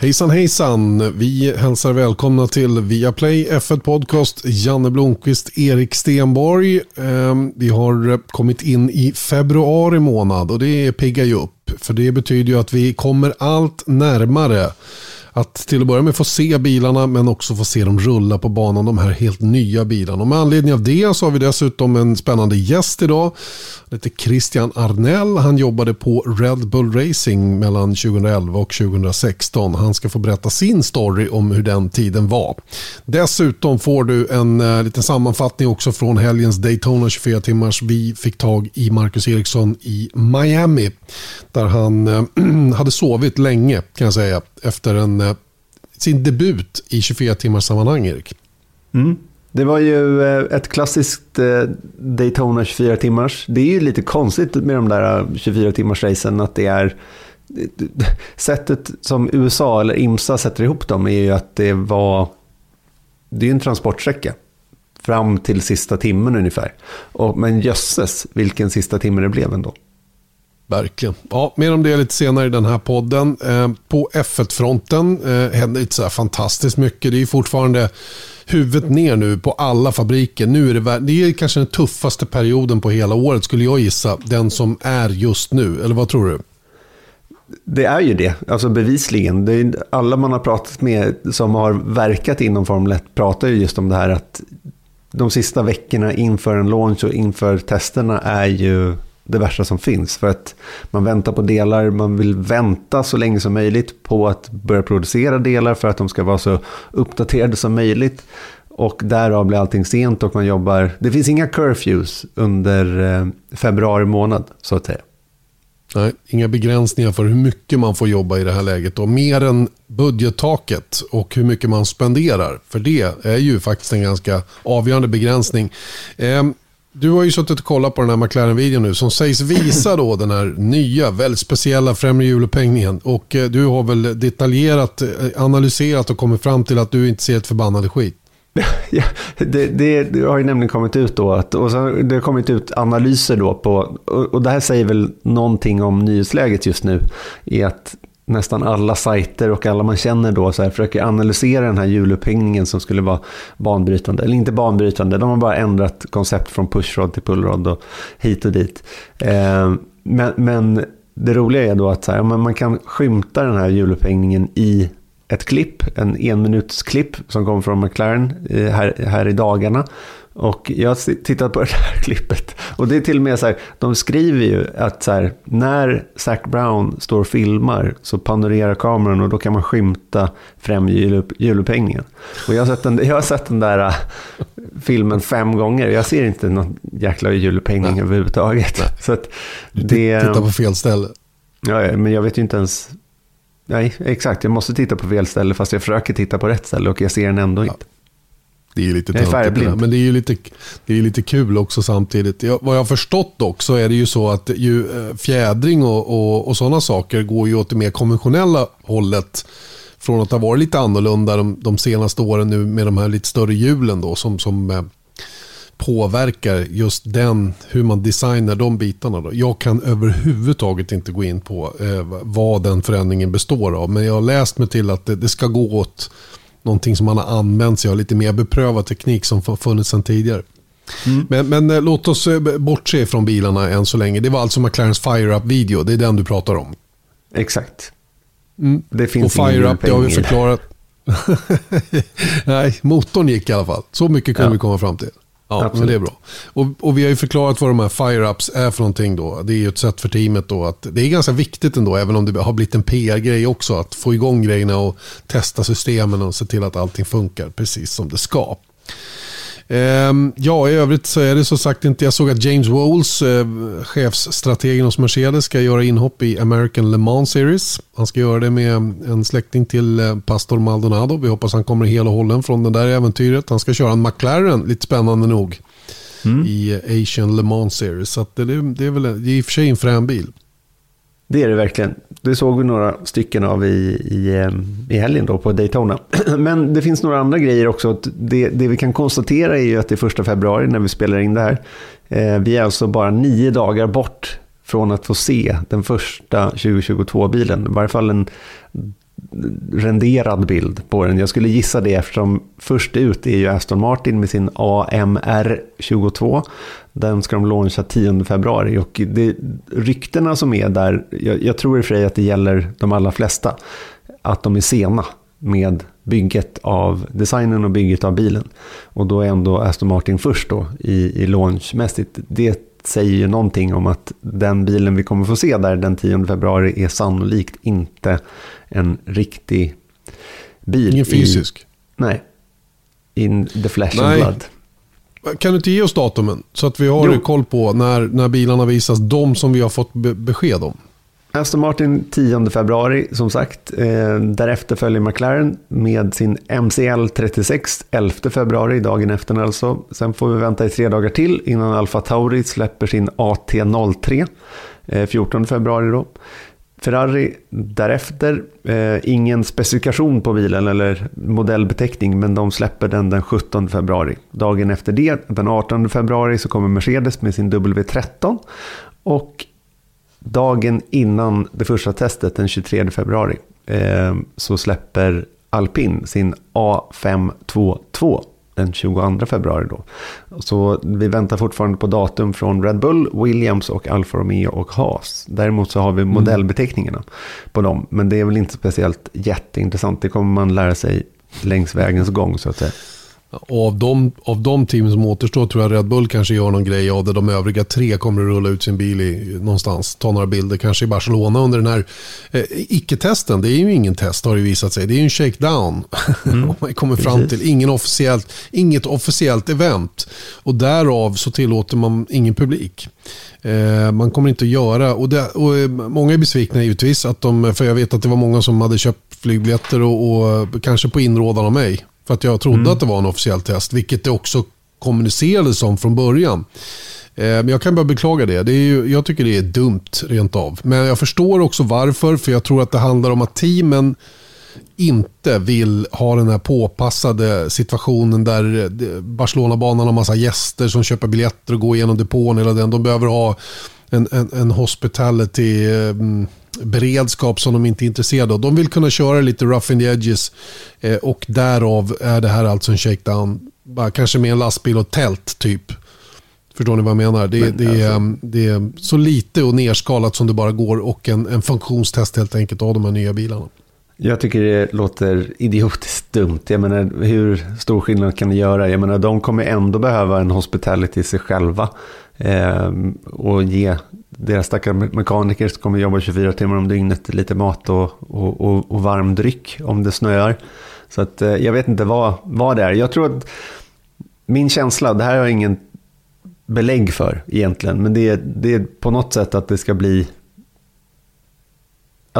Hejsan hejsan! Vi hälsar välkomna till Viaplay F1 Podcast. Janne Blomqvist, Erik Stenborg. Ehm, vi har kommit in i februari månad och det piggar ju upp. För det betyder ju att vi kommer allt närmare att till att börja med få se bilarna men också få se dem rulla på banan, de här helt nya bilarna. Och med anledning av det så har vi dessutom en spännande gäst idag. Han heter Christian Arnell. Han jobbade på Red Bull Racing mellan 2011 och 2016. Han ska få berätta sin story om hur den tiden var. Dessutom får du en uh, liten sammanfattning också från helgens Daytona 24 timmars. Vi fick tag i Marcus Eriksson i Miami där han uh, hade sovit länge kan jag säga efter en, eh, sin debut i 24 timmars sammanhang, Erik. Mm. Det var ju eh, ett klassiskt eh, Daytona 24 timmars. Det är ju lite konstigt med de där 24 timmars racen att det är sättet som USA eller IMSA sätter ihop dem är ju att det var det är en transportsträcka fram till sista timmen ungefär. Och, men jösses vilken sista timme det blev ändå. Verkligen. Ja, mer om det lite senare i den här podden. Eh, på F1-fronten eh, händer inte så här fantastiskt mycket. Det är fortfarande huvudet ner nu på alla fabriker. Nu är det, det är kanske den tuffaste perioden på hela året skulle jag gissa. Den som är just nu. Eller vad tror du? Det är ju det, alltså bevisligen. Det är, alla man har pratat med som har verkat inom Formel 1 pratar ju just om det här att de sista veckorna inför en launch och inför testerna är ju det värsta som finns. För att man väntar på delar, man vill vänta så länge som möjligt på att börja producera delar för att de ska vara så uppdaterade som möjligt. Och därav blir allting sent och man jobbar... Det finns inga curfews under eh, februari månad, så att säga. Nej, inga begränsningar för hur mycket man får jobba i det här läget. Och mer än budgettaket och hur mycket man spenderar. För det är ju faktiskt en ganska avgörande begränsning. Eh, du har ju suttit och kollat på den här McLaren-videon nu som sägs visa då den här nya, väldigt speciella främre hjulupphängningen. Och eh, du har väl detaljerat eh, analyserat och kommit fram till att du inte ser ett förbannade skit. Ja, det, det, det, har ju nämligen kommit ut då, att, och sen, det har kommit ut analyser då på, och, och det här säger väl någonting om nyhetsläget just nu, är att nästan alla sajter och alla man känner då så här, försöker analysera den här hjulupphängningen som skulle vara banbrytande. Eller inte banbrytande, de har bara ändrat koncept från pushrod till pullrod och hit och dit. Eh, men, men, det roliga är då att så här, man kan skymta den här hjulupphängningen i ett klipp, en enminutsklipp som kommer från McLaren eh, här, här i dagarna. Och jag har tittat på det här klippet. Och det är till och med så här, de skriver ju att så här, när Zac Brown står och filmar så panorerar kameran och då kan man skymta främ hjulupphängningen. Och jag har, sett den, jag har sett den där äh, filmen fem gånger. Jag ser inte någon jäkla hjulupphängning Nej. överhuvudtaget. Nej. Så att det, du tittar på fel ställe. Ja, men jag vet ju inte ens... Nej, exakt. Jag måste titta på fel ställe fast jag försöker titta på rätt ställe och jag ser den ändå ja. inte. Det är lite töntigt men det är ju lite, det är lite kul också samtidigt. Jag, vad jag har förstått dock så är det ju så att ju, eh, fjädring och, och, och sådana saker går ju åt det mer konventionella hållet. Från att ha varit lite annorlunda de, de senaste åren nu med de här lite större hjulen då som, som eh, påverkar just den, hur man designar de bitarna. Då. Jag kan överhuvudtaget inte gå in på eh, vad den förändringen består av. Men jag har läst mig till att det, det ska gå åt någonting som man har använt sig av, lite mer beprövad teknik som funnits sedan tidigare. Mm. Men, men eh, låt oss eh, bortse från bilarna än så länge. Det var alltså McLarens Fire-Up-video, det är den du pratar om. Exakt. Mm. Det finns Och Fire-Up, det har vi förklarat. Nej, motorn gick i alla fall. Så mycket kunde ja. vi komma fram till. Ja, men det är bra. Och, och, vi har ju förklarat vad de här fire-ups är för någonting då. Det är ju ett sätt för teamet då att det är ganska viktigt ändå, även om det har blivit en PR-grej också, att få igång grejerna och testa systemen och se till att allting funkar precis som det ska. Ehm, ja, i övrigt så är det så sagt inte. Jag såg att James Wowles, eh, chefsstrategen hos Mercedes, ska göra inhopp i American Le Mans Series. Han ska göra det med en släkting till eh, Pastor Maldonado. Vi hoppas han kommer hel och hållen från det där äventyret. Han ska köra en McLaren, lite spännande nog, mm. i Asian Le Mans Series. Så det, det, är väl det är i och för sig en frän bil. Det är det verkligen. Det såg vi några stycken av i, i, ehm, i helgen då på Daytona. Men det finns några andra grejer också. Det, det vi kan konstatera är ju att det är första februari när vi spelar in det här. Eh, vi är alltså bara nio dagar bort från att få se den första 2022-bilen. I varje fall en renderad bild på den. Jag skulle gissa det eftersom först ut är ju Aston Martin med sin AMR 22. Den ska de launcha 10 februari och det, ryktena som är där, jag, jag tror i och för sig att det gäller de allra flesta, att de är sena med bygget av designen och bygget av bilen. Och då är ändå Aston Martin först då i, i launchmässigt. Det säger ju någonting om att den bilen vi kommer få se där den 10 februari är sannolikt inte en riktig bil. Ingen fysisk? I, nej. In the flesh nej. and blood. Kan du inte ge oss datumen? Så att vi har jo. koll på när, när bilarna visas. De som vi har fått be besked om. Aston Martin 10 februari som sagt. Eh, därefter följer McLaren med sin MCL 36 11 februari, dagen efter alltså. Sen får vi vänta i tre dagar till innan Alfa Tauri släpper sin AT03 14 eh, februari då. Ferrari därefter, eh, ingen specifikation på bilen eller modellbeteckning, men de släpper den den 17 februari. Dagen efter det, den 18 februari, så kommer Mercedes med sin W13. Och dagen innan det första testet, den 23 februari, eh, så släpper Alpin sin A522 den 22 februari. Då. Så vi väntar fortfarande på datum från Red Bull, Williams och Alfa Romeo och Haas. Däremot så har vi mm. modellbeteckningarna på dem. Men det är väl inte speciellt jätteintressant. Det kommer man lära sig längs vägens gång så att säga. Och av de, av de team som återstår tror jag Red Bull kanske gör någon grej av det. De övriga tre kommer att rulla ut sin bil i, någonstans. Ta några bilder, kanske i Barcelona under den här eh, icke-testen. Det är ju ingen test har det visat sig. Det är ju en shakedown. Mm. man kommer fram till ingen officiellt, inget officiellt event. Och därav så tillåter man ingen publik. Eh, man kommer inte att göra, och, det, och eh, många är besvikna givetvis, att de, för jag vet att det var många som hade köpt flygbiljetter och, och kanske på inrådan av mig för att jag trodde mm. att det var en officiell test, vilket det också kommunicerades som från början. Eh, men jag kan bara beklaga det. det är ju, jag tycker det är dumt rent av. Men jag förstår också varför. För jag tror att det handlar om att teamen inte vill ha den här påpassade situationen där Barcelona-banan har massa gäster som köper biljetter och går igenom depån hela den. De behöver ha en, en, en hospitality mm, beredskap som de inte är intresserade av. De vill kunna köra lite rough in the edges eh, och därav är det här alltså en shakedown. Bara kanske med en lastbil och tält typ. Förstår ni vad jag menar? Det, Men, det, är, alltså... det är så lite och nerskalat som det bara går och en, en funktionstest helt enkelt av de här nya bilarna. Jag tycker det låter idiotiskt dumt. Jag menar, hur stor skillnad kan det göra? Jag menar, de kommer ändå behöva en hospitality i sig själva eh, och ge deras stackars mekaniker som kommer jobba 24 timmar om dygnet, lite mat och, och, och, och varm dryck om det snöar. Så att, eh, jag vet inte vad, vad det är. Jag tror att min känsla, det här har jag ingen belägg för egentligen, men det är, det är på något sätt att det ska bli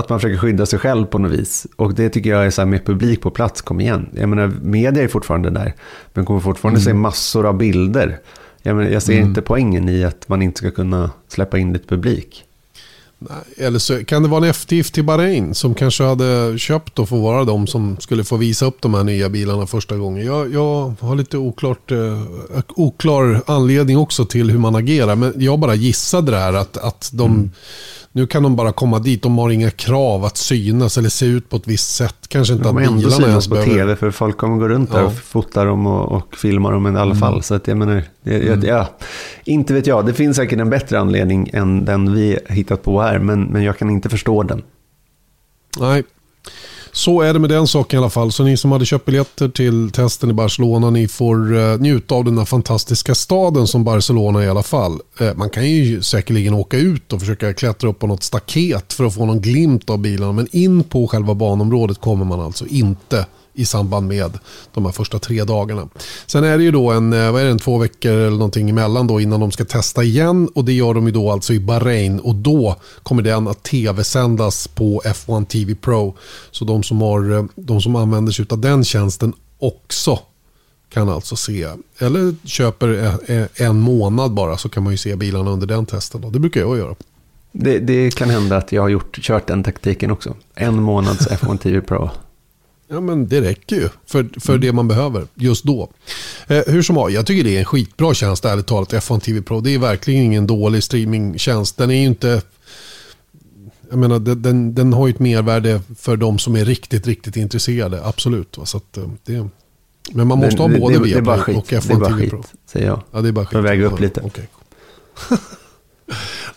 att man försöker skydda sig själv på något vis. Och det tycker jag är så här med publik på plats, kom igen. Jag menar, media är fortfarande där, men kommer fortfarande mm. se massor av bilder jag, menar, jag ser mm. inte poängen i att man inte ska kunna släppa in lite publik. Eller så kan det vara en eftergift till Bahrain som kanske hade köpt och få vara de som skulle få visa upp de här nya bilarna första gången. Jag, jag har lite oklart, eh, oklar anledning också till hur man agerar. Men jag bara gissade det här att, att de mm nu kan de bara komma dit. De har inga krav att synas eller se ut på ett visst sätt. Kanske inte de att bilarna synas på behöver... tv för folk kommer gå runt där ja. och fotar dem och, och filmar dem i alla mm. fall. Så att jag menar, jag, mm. ja, inte vet jag. Det finns säkert en bättre anledning än den vi hittat på här. Men, men jag kan inte förstå den. Nej, så är det med den saken i alla fall. Så ni som hade köpt biljetter till testen i Barcelona, ni får eh, njuta av den här fantastiska staden som Barcelona i alla fall. Eh, man kan ju säkerligen åka ut och försöka klättra upp på något staket för att få någon glimt av bilarna. Men in på själva banområdet kommer man alltså inte i samband med de här första tre dagarna. Sen är det ju då en, eh, vad är det, en två veckor eller någonting emellan då innan de ska testa igen och det gör de ju då alltså i Bahrain och då kommer den att tv-sändas på F1 TV Pro. Så de som, har, eh, de som använder sig av den tjänsten också kan alltså se, eller köper eh, en månad bara så kan man ju se bilarna under den testen. Då. Det brukar jag göra. Det, det kan hända att jag har gjort, kört den taktiken också. En månads F1 TV Pro. Ja, men det räcker ju för, för mm. det man behöver just då. Eh, hur som helst, jag tycker det är en skitbra tjänst, ärligt talat, F1 TV Pro. Det är verkligen ingen dålig streamingtjänst. Den är ju inte... Jag menar, den, den har ju ett mervärde för de som är riktigt, riktigt intresserade. Absolut. Så att, eh, det, men man måste Men ha både det, det, det är bara Viaplay skit. och Det är bara F1 TV skit, Pro. säger jag. Ja, det är bara skit. För att väga upp lite. Okej.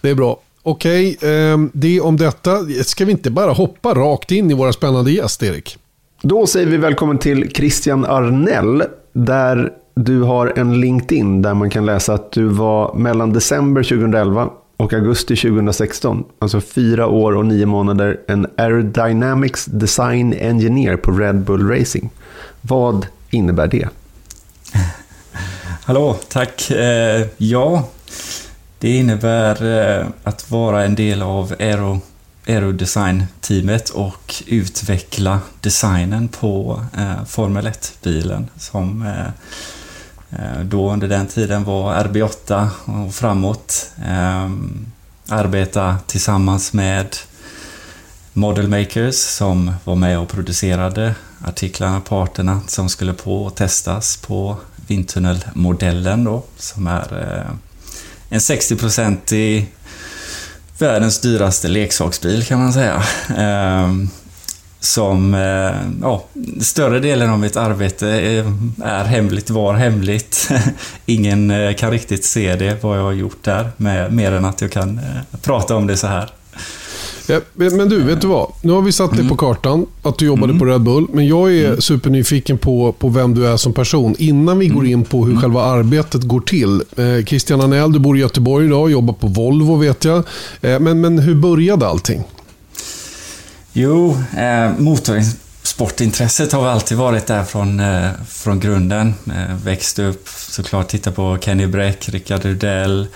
det är bra. Okej, ehm, det om detta. Ska vi inte bara hoppa rakt in i våra spännande gäst, Erik? Då säger vi välkommen till Christian Arnell, där du har en LinkedIn där man kan läsa att du var mellan december 2011 och augusti 2016, alltså fyra år och nio månader, en Aerodynamics Design Engineer på Red Bull Racing. Vad innebär det? Hallå, tack. Eh, ja, det innebär eh, att vara en del av Aero, Aerodesign-teamet och utveckla designen på eh, Formel 1-bilen som eh, eh, då under den tiden var RB8 och framåt. Eh, arbeta tillsammans med Model Makers som var med och producerade artiklarna, parterna som skulle på och testas på vindtunnelmodellen då, som är eh, en 60-procentig världens dyraste leksaksbil kan man säga. Ehm, som, eh, ja, större delen av mitt arbete är, hemligt, var hemligt. Ingen eh, kan riktigt se det, vad jag har gjort där, med, mer än att jag kan eh, prata om det så här. Ja, men du, vet du vad? Nu har vi satt dig på kartan, att du jobbade på Red Bull. Men jag är supernyfiken på, på vem du är som person. Innan vi går in på hur själva arbetet går till. Eh, Christian Anell, du bor i Göteborg idag, jobbar på Volvo vet jag. Eh, men, men hur började allting? Jo, eh, motorsportintresset har alltid varit där från, eh, från grunden. Eh, växte upp, såklart titta på Kenny Bräck, Rickard Rudell,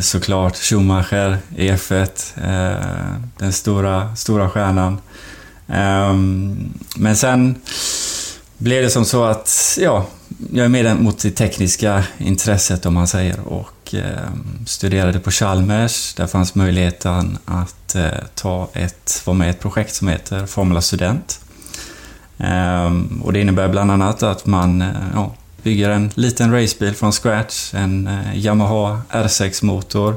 såklart Schumacher i F1, eh, den stora, stora stjärnan. Ehm, men sen blev det som så att, ja, jag är mer mot det tekniska intresset om man säger och eh, studerade på Chalmers. Där fanns möjligheten att eh, ta ett, vara med i ett projekt som heter Formula Student. Ehm, och det innebär bland annat att man eh, ja, bygger en liten racebil från scratch, en eh, Yamaha R6-motor.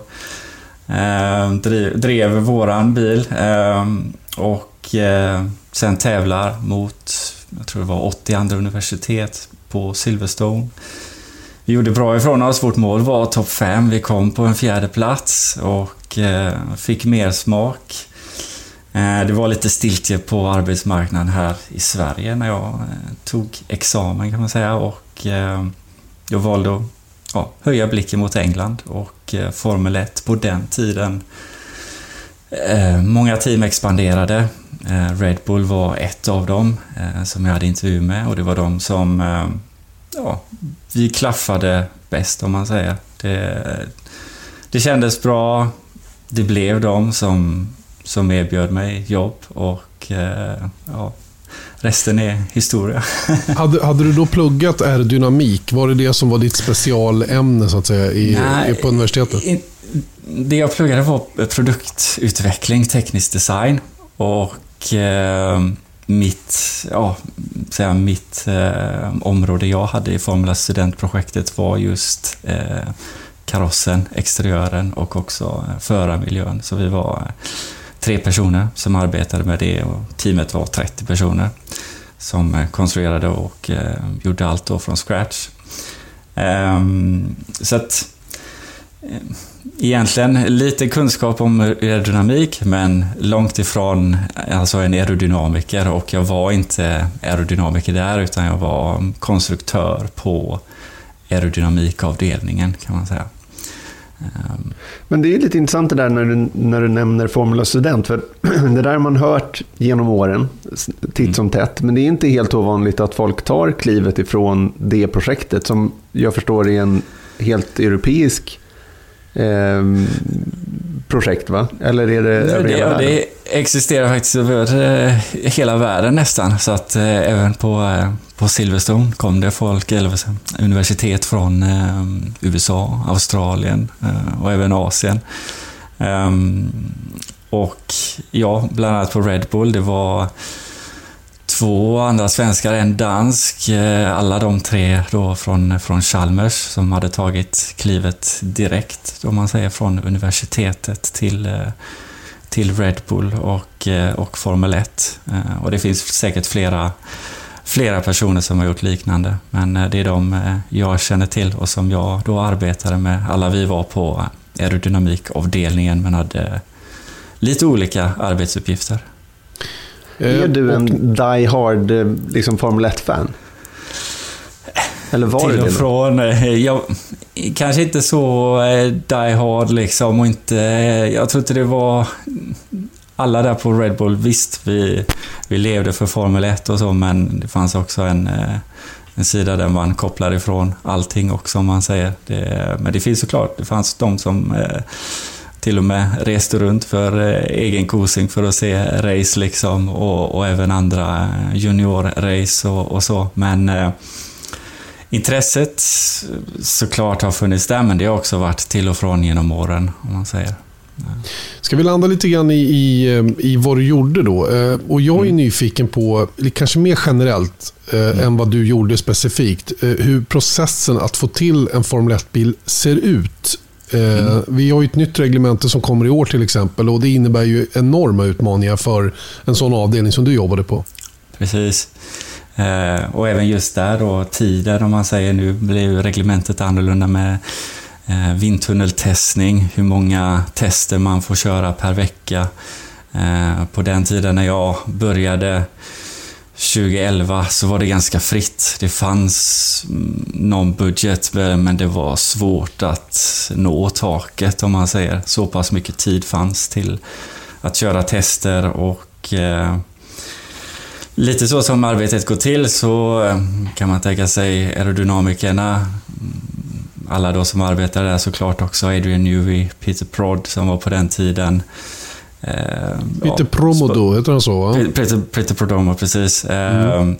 Ehm, drev, drev våran bil ehm, och eh, sen tävlar mot, jag tror det var 80 andra universitet på Silverstone. Vi gjorde bra ifrån oss. Vårt mål var topp 5. Vi kom på en fjärde plats och eh, fick mer smak. Det var lite stiltje på arbetsmarknaden här i Sverige när jag tog examen kan man säga och eh, jag valde att ja, höja blicken mot England och eh, Formel 1 på den tiden. Eh, många team expanderade. Eh, Red Bull var ett av dem eh, som jag hade intervju med och det var de som eh, ja, vi klaffade bäst om man säger. Det, det kändes bra. Det blev de som, som erbjöd mig jobb och eh, ja, resten är historia. Hade, hade du då pluggat aerodynamik? Var det det som var ditt specialämne så att säga i, Nej, på universitetet? i- Det jag pluggade var produktutveckling, teknisk design och eh, mitt, ja, säga, mitt eh, område jag hade i Formula studentprojektet var just eh, karossen, exteriören och också eh, förarmiljön. Så vi var tre personer som arbetade med det och teamet var 30 personer som eh, konstruerade och eh, gjorde allt då från scratch. Ehm, så att eh, egentligen lite kunskap om aerodynamik men långt ifrån alltså en aerodynamiker och jag var inte aerodynamiker där utan jag var konstruktör på aerodynamikavdelningen kan man säga. Men det är lite intressant det där när du, när du nämner Formula Student. För det där har man hört genom åren, titt som tätt. Men det är inte helt ovanligt att folk tar klivet ifrån det projektet som jag förstår är en helt europeisk eh, projekt, va? Eller är det över Det, hela ja, världen? Existerar faktiskt över eh, hela världen nästan. Så att eh, även på, eh, på Silverstone kom det folk, eller universitet från USA, Australien och även Asien. Ehm, och ja, bland annat på Red Bull, det var två andra svenskar, en dansk, alla de tre då från, från Chalmers som hade tagit klivet direkt, om man säger, från universitetet till, eh, till Red Bull och, och Formel 1. Och det finns säkert flera, flera personer som har gjort liknande. Men det är de jag känner till och som jag då arbetade med. Alla vi var på aerodynamikavdelningen men hade lite olika arbetsuppgifter. Är du en die hard liksom Formel 1-fan? Eller var till det och från. Eh, jag, kanske inte så eh, die hard liksom och inte... Eh, jag tror inte det var... Alla där på Red Bull, visst vi, vi levde för Formel 1 och så men det fanns också en, en sida där man kopplar ifrån allting också om man säger. Det, men det finns såklart, det fanns de som till och med reste runt för egen kosing för att se race liksom och, och även andra junior-race och, och, så. Men intresset såklart har funnits där, men det har också varit till och från genom åren, om man säger. Ska vi landa lite grann i, i, i vad du gjorde då? Eh, och jag är mm. nyfiken på, kanske mer generellt eh, mm. än vad du gjorde specifikt, eh, hur processen att få till en Formel 1-bil ser ut. Mm. Vi har ju ett nytt reglemente som kommer i år till exempel och det innebär ju enorma utmaningar för en sån avdelning som du jobbade på. Precis. Eh, och även just där då, tiden om man säger, nu blir ju reglementet annorlunda med eh, vindtunneltestning, hur många tester man får köra per vecka. Eh, på den tiden när jag började 2011 så var det ganska fritt. Det fanns mm, någon budget men det var svårt att nå taket om man säger. Så pass mycket tid fanns till att köra tester och eh, Lite så som arbetet går till så eh, kan man tänka sig aerodynamikerna, alla då som arbetar där såklart också, Adrian Newey, Peter Prod som var på den tiden. Eh, Peter ja, Promodo, heter han så? Va? Peter, Peter Prodomo, precis. Eh, mm.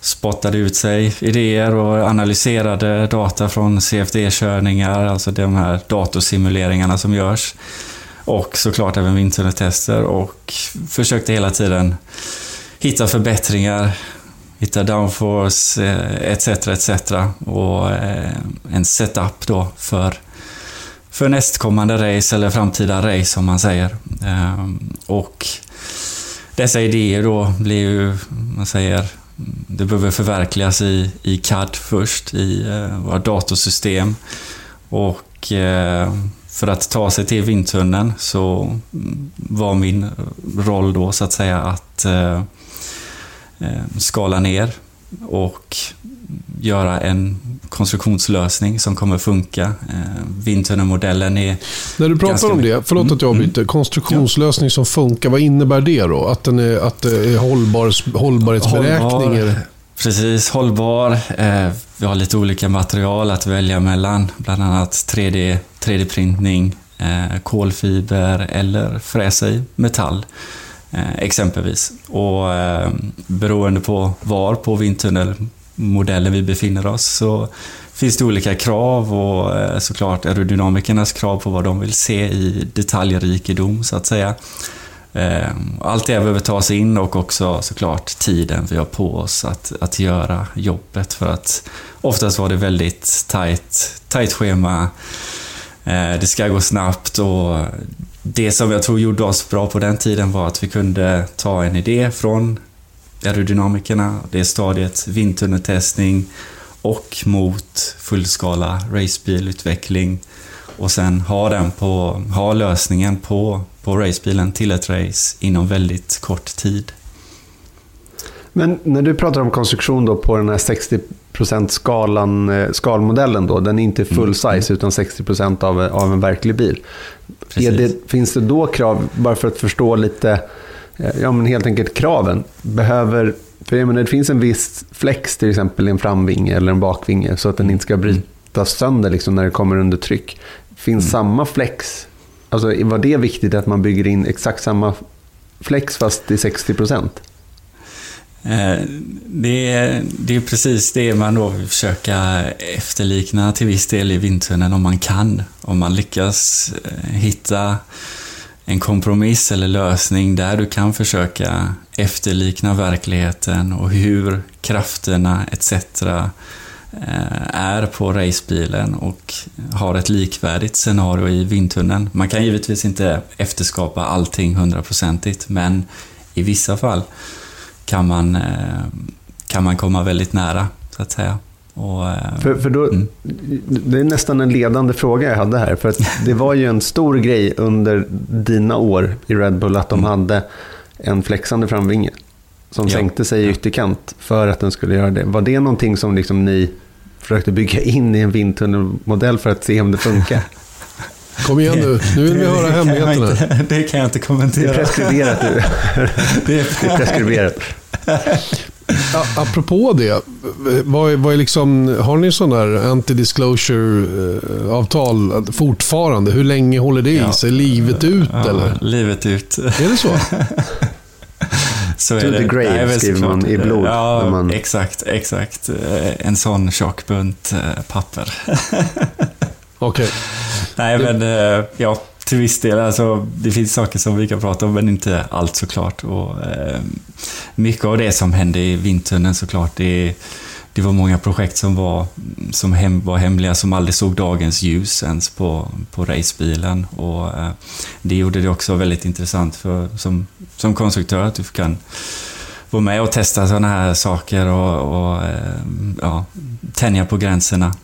Spottade ut sig idéer och analyserade data från CFD-körningar, alltså de här datorsimuleringarna som görs. Och såklart även vindtunneltester och försökte hela tiden hitta förbättringar, hitta downforce eh, etc. etc. Och eh, en setup då för, för nästkommande race eller framtida race som man säger. Ehm, och dessa idéer då blir ju, man säger, det behöver förverkligas i, i CAD först, i eh, våra datorsystem. Och eh, för att ta sig till vindtunneln så var min roll då så att säga att Eh, skala ner och göra en konstruktionslösning som kommer funka. Eh, Vindtunnelmodellen är... När du pratar om det, förlåt att jag mm. byter, konstruktionslösning som funkar, vad innebär det då? Att, den är, att det är hållbar, hållbarhetsberäkning? Hållbar, precis, hållbar. Eh, vi har lite olika material att välja mellan, bland annat 3D, 3D-printning, kolfiber eller fräsa i metall. Eh, exempelvis. Och eh, beroende på var på vindtunnelmodellen vi befinner oss så finns det olika krav och eh, såklart aerodynamikernas krav på vad de vill se i detaljrikedom så att säga. Eh, allt det behöver tas in och också såklart tiden vi har på oss att, att göra jobbet för att oftast var det väldigt tajt, tajt schema. Eh, det ska gå snabbt och det som jag tror gjorde oss bra på den tiden var att vi kunde ta en idé från aerodynamikerna, det stadiet vindtunneltestning och mot fullskala racebilutveckling och sen ha, den på, ha lösningen på, på racebilen till ett race inom väldigt kort tid. Men när du pratar om konstruktion då på den här 60% skalan, eh, skalmodellen, då, den är inte full mm. size utan 60% av, av en verklig bil. Det, finns det då krav, bara för att förstå lite, eh, ja men helt enkelt kraven, behöver, för jag menar, det finns en viss flex till exempel i en framvinge eller en bakvinge så att den inte ska brytas sönder liksom, när det kommer under tryck. Finns mm. samma flex, alltså var det viktigt att man bygger in exakt samma flex fast i 60 procent? Eh, det är, det är precis det man då vill försöka efterlikna till viss del i vindtunneln om man kan. Om man lyckas eh, hitta en kompromiss eller lösning där du kan försöka efterlikna verkligheten och hur krafterna etc. Eh, är på racebilen och har ett likvärdigt scenario i vindtunneln. Man kan givetvis inte efterskapa allting hundraprocentigt, men i vissa fall kan man, eh, kan man komma väldigt nära, så att säga. Och, eh, för, för då, mm. Det är nästan en ledande fråga jag hade här. För det var ju en stor grej under dina år i Red Bull att de mm. hade en flexande framvinge som ja. sänkte sig i ytterkant för att den skulle göra det. Var det någonting som liksom ni försökte bygga in i en vindtunnelmodell för att se om det funkar? Kom igen nu, nu vill vi höra hemligheterna. det kan jag inte kommentera. Det är preskriberat nu. det är preskriberat. Apropå det, vad är, vad är liksom, har ni sådana där anti-disclosure-avtal fortfarande? Hur länge håller det i sig? Livet ut ja, eller? Livet ut. Är det så? så to the grave skriver man i blod. Ja, man... exakt, exakt. En sån tjock bunt eh, papper. Okej. Okay. Nej, men eh, ja, till viss del. Alltså, det finns saker som vi kan prata om, men inte allt såklart. Och, eh, mycket av det som hände i vindtunneln såklart, det, det var många projekt som var, som hem, var hemliga, som aldrig såg dagens ljus ens på, på racebilen. Och, eh, det gjorde det också väldigt intressant för, som, som konstruktör, att du kan vara med och testa sådana här saker och, och eh, ja, tänja på gränserna.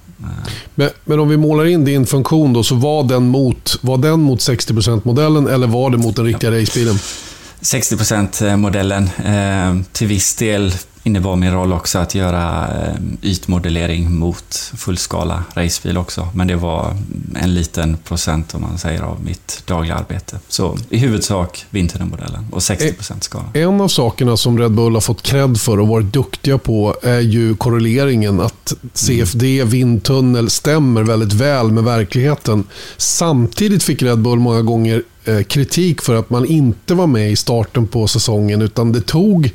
Men, men, om vi målar in din funktion då, så var den mot, var den mot 60%-modellen eller var det mot den riktiga ja. racebilen? 60%-modellen. Eh, till viss del innebar min roll också att göra eh, ytmodellering mot fullskala racebil också. Men det var en liten procent om man säger av mitt dagliga arbete. Så i huvudsak vindtunnelmodellen och 60% skala. En av sakerna som Red Bull har fått cred för och varit duktiga på är ju korreleringen. Att CFD, vindtunnel stämmer väldigt väl med verkligheten. Samtidigt fick Red Bull många gånger eh, kritik för att man inte var med i starten på säsongen utan det tog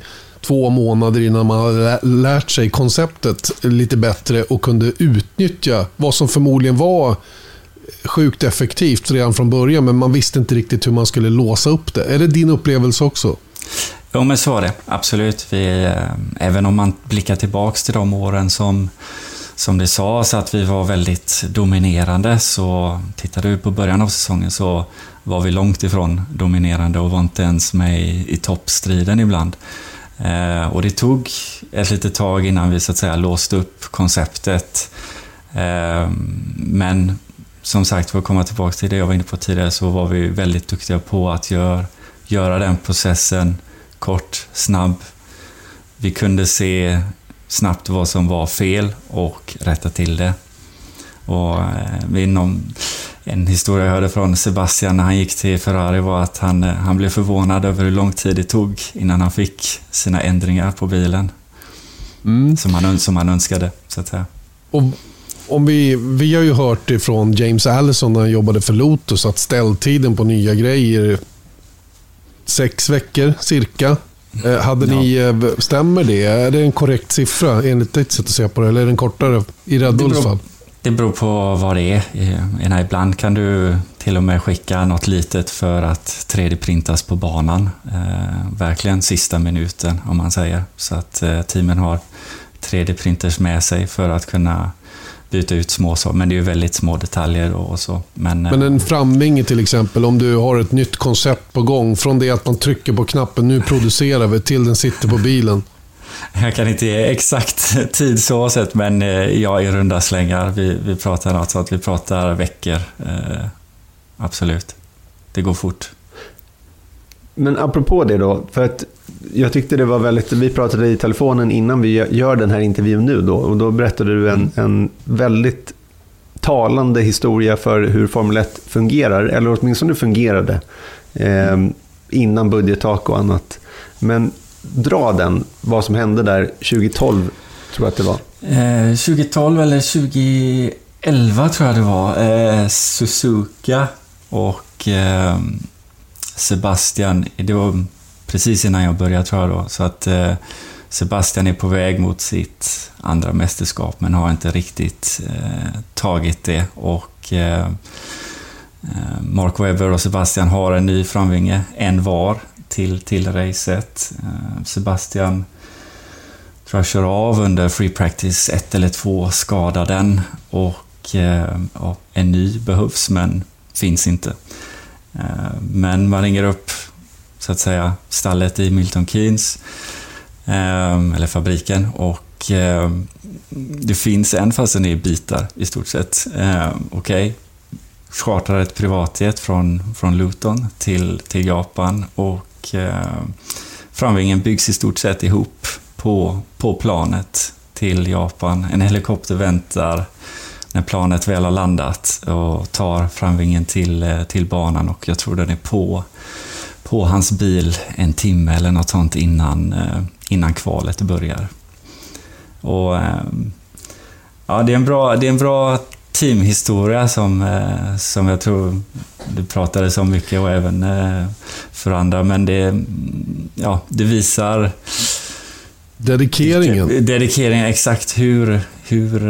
två månader innan man hade lärt sig konceptet lite bättre och kunde utnyttja vad som förmodligen var sjukt effektivt redan från början, men man visste inte riktigt hur man skulle låsa upp det. Är det din upplevelse också? Jo, men så är det. Absolut. Vi, eh, även om man blickar tillbaka till de åren som, som det sades att vi var väldigt dominerande, så tittar du på början av säsongen så var vi långt ifrån dominerande och var inte ens med i, i toppstriden ibland. Eh, och det tog ett litet tag innan vi så att säga låste upp konceptet. Eh, men som sagt, för att komma tillbaka till det jag var inne på tidigare, så var vi väldigt duktiga på att gör, göra den processen kort, snabb. Vi kunde se snabbt vad som var fel och rätta till det. Och eh, inom en historia jag hörde från Sebastian när han gick till Ferrari var att han, eh, han blev förvånad över hur lång tid det tog innan han fick sina ändringar på bilen. Mm. Som, han, som han önskade, så att säga. Och om vi, vi har ju hört ifrån James Allison när han jobbade för Lotus att ställtiden på nya grejer sex veckor cirka. Eh, hade ni, ja. Eh, stämmer det? Är det en korrekt siffra enligt ditt sätt att se på det? Eller är den kortare i Red Bulls fall? Det beror på vad det är. Eh, ibland kan du till och med skicka något litet för att 3D-printas på banan. Eh, verkligen sista minuten om man säger. Så att eh, teamen har 3D-printers med sig för att kunna byta ut små saker. Men det är ju väldigt små detaljer och så. Men, eh, Men en framvinge till exempel, om du har ett nytt koncept på gång. Från det att man trycker på knappen, nu producerar vi, till den sitter på bilen. Jag kan inte ge exakt tid så sett, men eh, ja, i runda slängar. Vi, vi pratar något så att vi pratar veckor. Eh, absolut. Det går fort. Men apropå det då, för att jag tyckte det var väldigt, vi pratade i telefonen innan vi gör den här intervjun nu då, och då berättade du en, en väldigt talande historia för hur Formel 1 fungerar, eller åtminstone fungerade, eh, innan budgettak och annat. Men dra den, vad som hände där 2012, tror jag att det var. Eh, 2012 eller 2011 tror jag det var. Eh, Suzuka och eh, Sebastian, det var precis innan jag började tror jag då. Så att eh, Sebastian är på väg mot sitt andra mästerskap men har inte riktigt eh, tagit det. Och eh, eh Mark Webber och Sebastian har en ny framvinge, en var till, till racet. Eh, Sebastian tror jag kör av under free practice ett eller två, skadar den och eh, ja, en ny behövs men finns inte. Eh, men man ringer upp så att säga stallet i Milton Keynes, eller fabriken och det finns en fast den är i bitar i stort sett. Eh, Okej, okay. chartrar ett privatjet från, från Luton till, till Japan och eh, framvingen byggs i stort sett ihop på, på planet till Japan. En helikopter väntar när planet väl har landat och tar framvingen till, eh, till banan och jag tror den är på, på hans bil en timme eller något sånt innan, eh, innan kvalet börjar. Och, eh, ja, det, är en bra, det är en bra teamhistoria som, som jag tror du pratade så mycket och även för andra, men det, ja, det visar Dedikeringen. Dedikeringen, exakt hur, hur,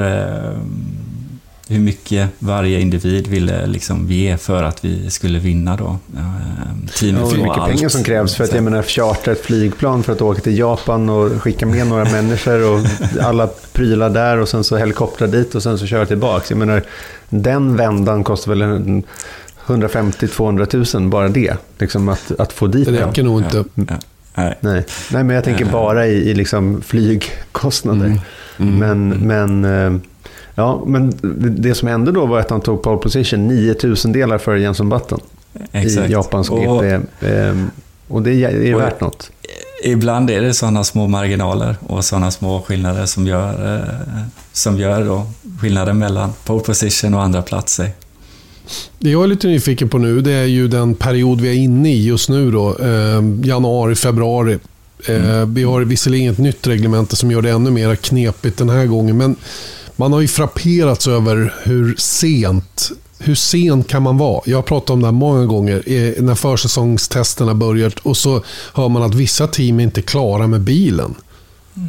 hur mycket varje individ ville liksom ge för att vi skulle vinna då. Teamet ja, hur mycket allt. pengar som krävs för att jag menar, chartra ett flygplan för att åka till Japan och skicka med några människor och alla prylar där och sen så helikoptrar dit och sen så köra tillbaka. Jag menar, den vändan kostar väl 150-200 000 bara det. Liksom att, att få dit det. räcker nog inte. Ja, ja. Nej. Nej. Nej, men jag tänker bara i, i liksom flygkostnader. Mm. Mm. Men, men eh, Ja, men det som hände då var att han tog pole position 9000 delar före Jenson Button Exakt. i japansk och, GP. Ehm, och det är och värt något. Ibland är det sådana små marginaler och sådana små skillnader som gör, eh, som gör då skillnaden mellan pole position och andra platser. Det jag är lite nyfiken på nu det är ju den period vi är inne i just nu. Då, eh, januari, februari. Eh, mm. Vi har visserligen ett nytt reglemente som gör det ännu mer knepigt den här gången. Men man har ju frapperats över hur sent hur sen kan man vara? Jag har pratat om det här många gånger när försäsongstesterna börjat och så hör man att vissa team är inte klara med bilen.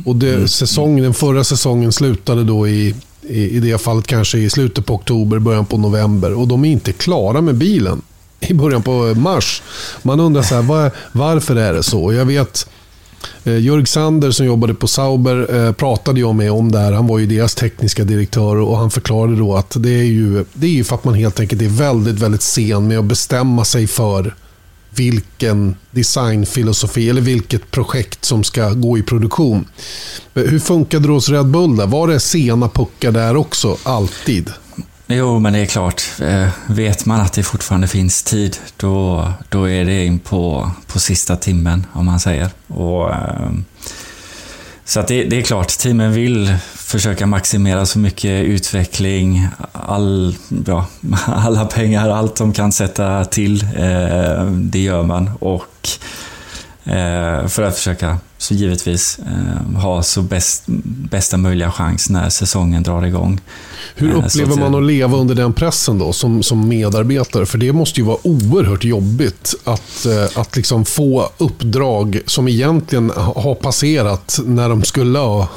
Och det, mm. säsong, den förra säsongen slutade då i, i, i det fallet kanske i slutet på oktober, början på november och de är inte klara med bilen i början på mars. Man undrar så här, var, varför är det så? Jag vet Eh, Eh, Jörg Sander som jobbade på Sauber eh, pratade jag med om det här. Han var ju deras tekniska direktör och han förklarade då att det är ju, det är ju för att man helt enkelt är väldigt, väldigt sen med att bestämma sig för vilken designfilosofi eller vilket projekt som ska gå i produktion. Eh, hur funkade det hos Red Bull? Där? Var det sena puckar där också, alltid? Jo, men det är klart. Eh, vet man att det fortfarande finns tid, då, då är det in på, på sista timmen, om man säger. Och, ehm, så att det, det, är klart, teamen vill försöka maximera så mycket utveckling, all, ja, alla pengar, allt de kan sätta till, eh, det gör man. Och eh, för att försöka, så givetvis, ha så bäst, bästa möjliga chans när säsongen drar igång. Hur upplever man att leva under den pressen då som, som medarbetare? För det måste ju vara oerhört jobbigt att, eh, att liksom få uppdrag som egentligen har passerat när, de skulle ha,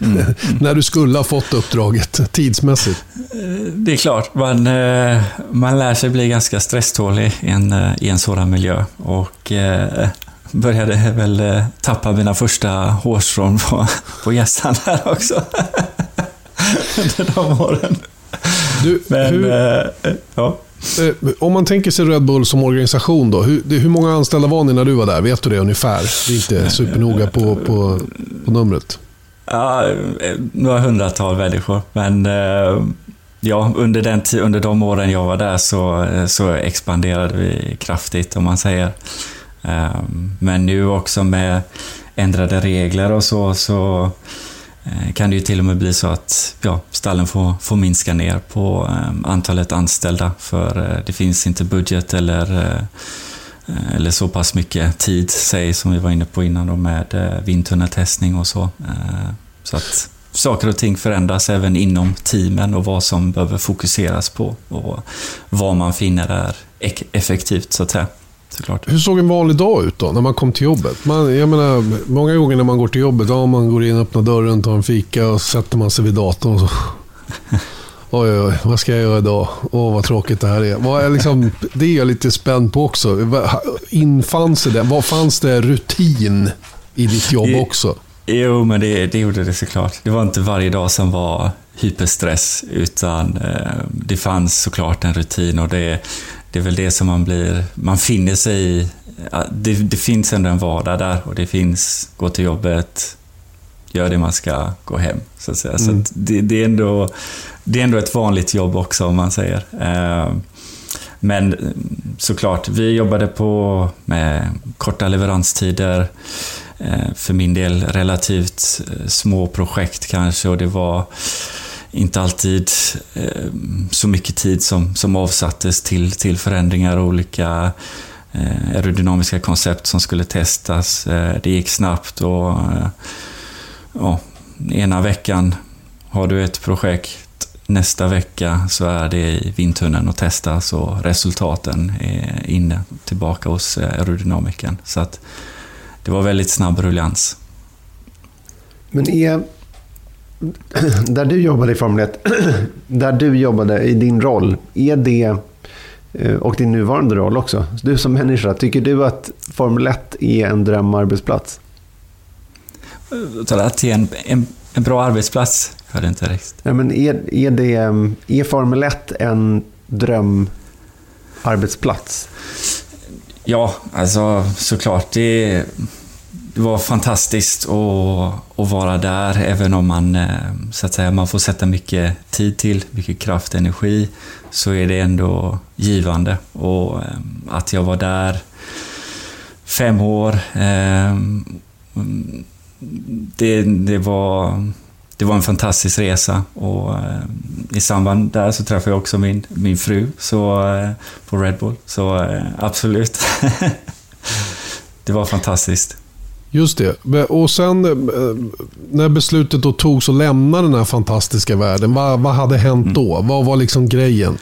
mm. när du skulle ha fått uppdraget tidsmässigt. Eh, det är klart, man, eh, man lär sig bli ganska stresstålig i en, i en sådan miljö. Och började väl tappa mina första hårstrån på, på gässan här också. under de åren. Du, Men, hur, eh, ja. Eh, om man tänker sig Red Bull som organisation då. Hur, hur många anställda var ni när du var där? Vet du det ungefär? Det är inte supernoga på, på, på numret. Ja, några hundratal människor. Men eh, ja, under, den, under de åren jag var där så, så expanderade vi kraftigt om man säger. Ehm, men nu också med ändrade regler och så, så eh, kan det ju till och med bli så att ja, stallen får, får minska ner på ehm, antalet anställda för eh, det finns inte budget eller, eh, eller så pass mycket tid, säg, som vi var inne på innan då, med vindtunneltestning och så. Ehm, så att saker och ting förändras även inom teamen och vad som behöver fokuseras på och vad man finner är effektivt så att säga såklart. Hur såg en vanlig dag ut då, när man kom till jobbet? Man, jag menar, många gånger när man går till jobbet, ja, man går in, öppnar dörren, tar en fika och sätter man sig vid datorn. Och så. Oj, oj, vad ska jag göra idag? Åh, vad tråkigt det här är. Vad är liksom, det är jag lite spänd på också. Infann sig det? Vad fanns det rutin i ditt jobb också? Jo, men det, det gjorde det såklart. Det var inte varje dag som var hyperstress, utan eh, det fanns såklart en rutin och det, det är väl det som man blir... Man finner sig i. Det, det finns ändå en vardag där och det finns gå till jobbet, gör det man ska, gå hem. Så att säga. Mm. Så det, det, är ändå, det är ändå ett vanligt jobb också, om man säger. Eh, men såklart, vi jobbade på med korta leveranstider. Eh, för min del relativt eh, små projekt kanske och det var inte alltid eh, så mycket tid som, som avsattes till, till förändringar och olika eh, aerodynamiska koncept som skulle testas. Eh, det gick snabbt och ja, ena veckan har du ett projekt Nästa vecka så är det i vindtunneln och testas och resultaten är inne tillbaka hos aerodynamikern. Så att det var väldigt snabb ruljans. Men är, där du jobbade i Formel 1, där du jobbade i din roll, är det, eh, och din nuvarande roll också, du som människa, tycker du att Formel 1 är en drömarbetsplats? Att det är en, en, en bra arbetsplats? hörde inte riktigt. Ja, men är, är, det, är Formel 1 en drömarbetsplats? Ja, alltså såklart. Det, det var fantastiskt att, att vara där, även om man, eh, så att säga, man får sätta mycket tid till, mycket kraft, och energi, så är det ändå givande. Och eh, att jag var där fem år, eh, det, det var det var en fantastisk resa och i samband där så träffade jag också min, min fru så, på Red Bull. Så absolut. det var fantastiskt. Just det. Och sen när beslutet då togs att lämna den här fantastiska världen, vad, vad hade hänt mm. då? Vad var liksom grejen?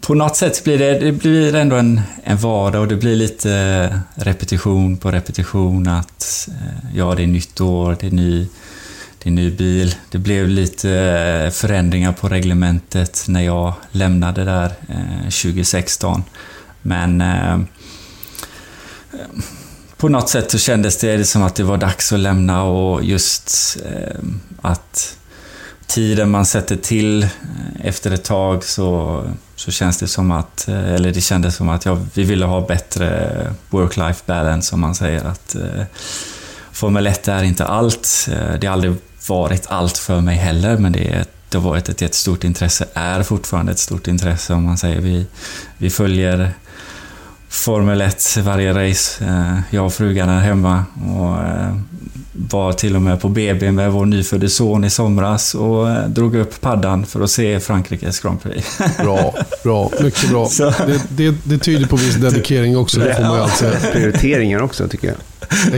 På något sätt blir det, det blir ändå en, en vardag och det blir lite repetition på repetition att ja, det är nytt år, det är ny det är ny bil. Det blev lite eh, förändringar på reglementet när jag lämnade där 2016. Eh, Men eh, på något sätt så kändes det som att det var dags att lämna och just ehm, att tiden man sätter till eh, efter ett tag så, så känns det som att, eh, eller det kändes som att ja, vi ville ha bättre work-life balance om man säger att eh, Formel 1 är inte allt. Det har aldrig varit allt för mig heller, men det, är, det har varit ett jättestort intresse, är fortfarande ett stort intresse om man säger. Vi, vi följer Formel 1 varje race. Eh, jag och frugan är hemma och eh, var till och med på BB med vår nyfödde son i somras och eh, drog upp paddan för att se Frankrikes Grand Prix. Bra, bra. Mycket bra. Det, det, det tyder på viss dedikering också, det får man ju alltid säga. Prioriteringar också, tycker jag.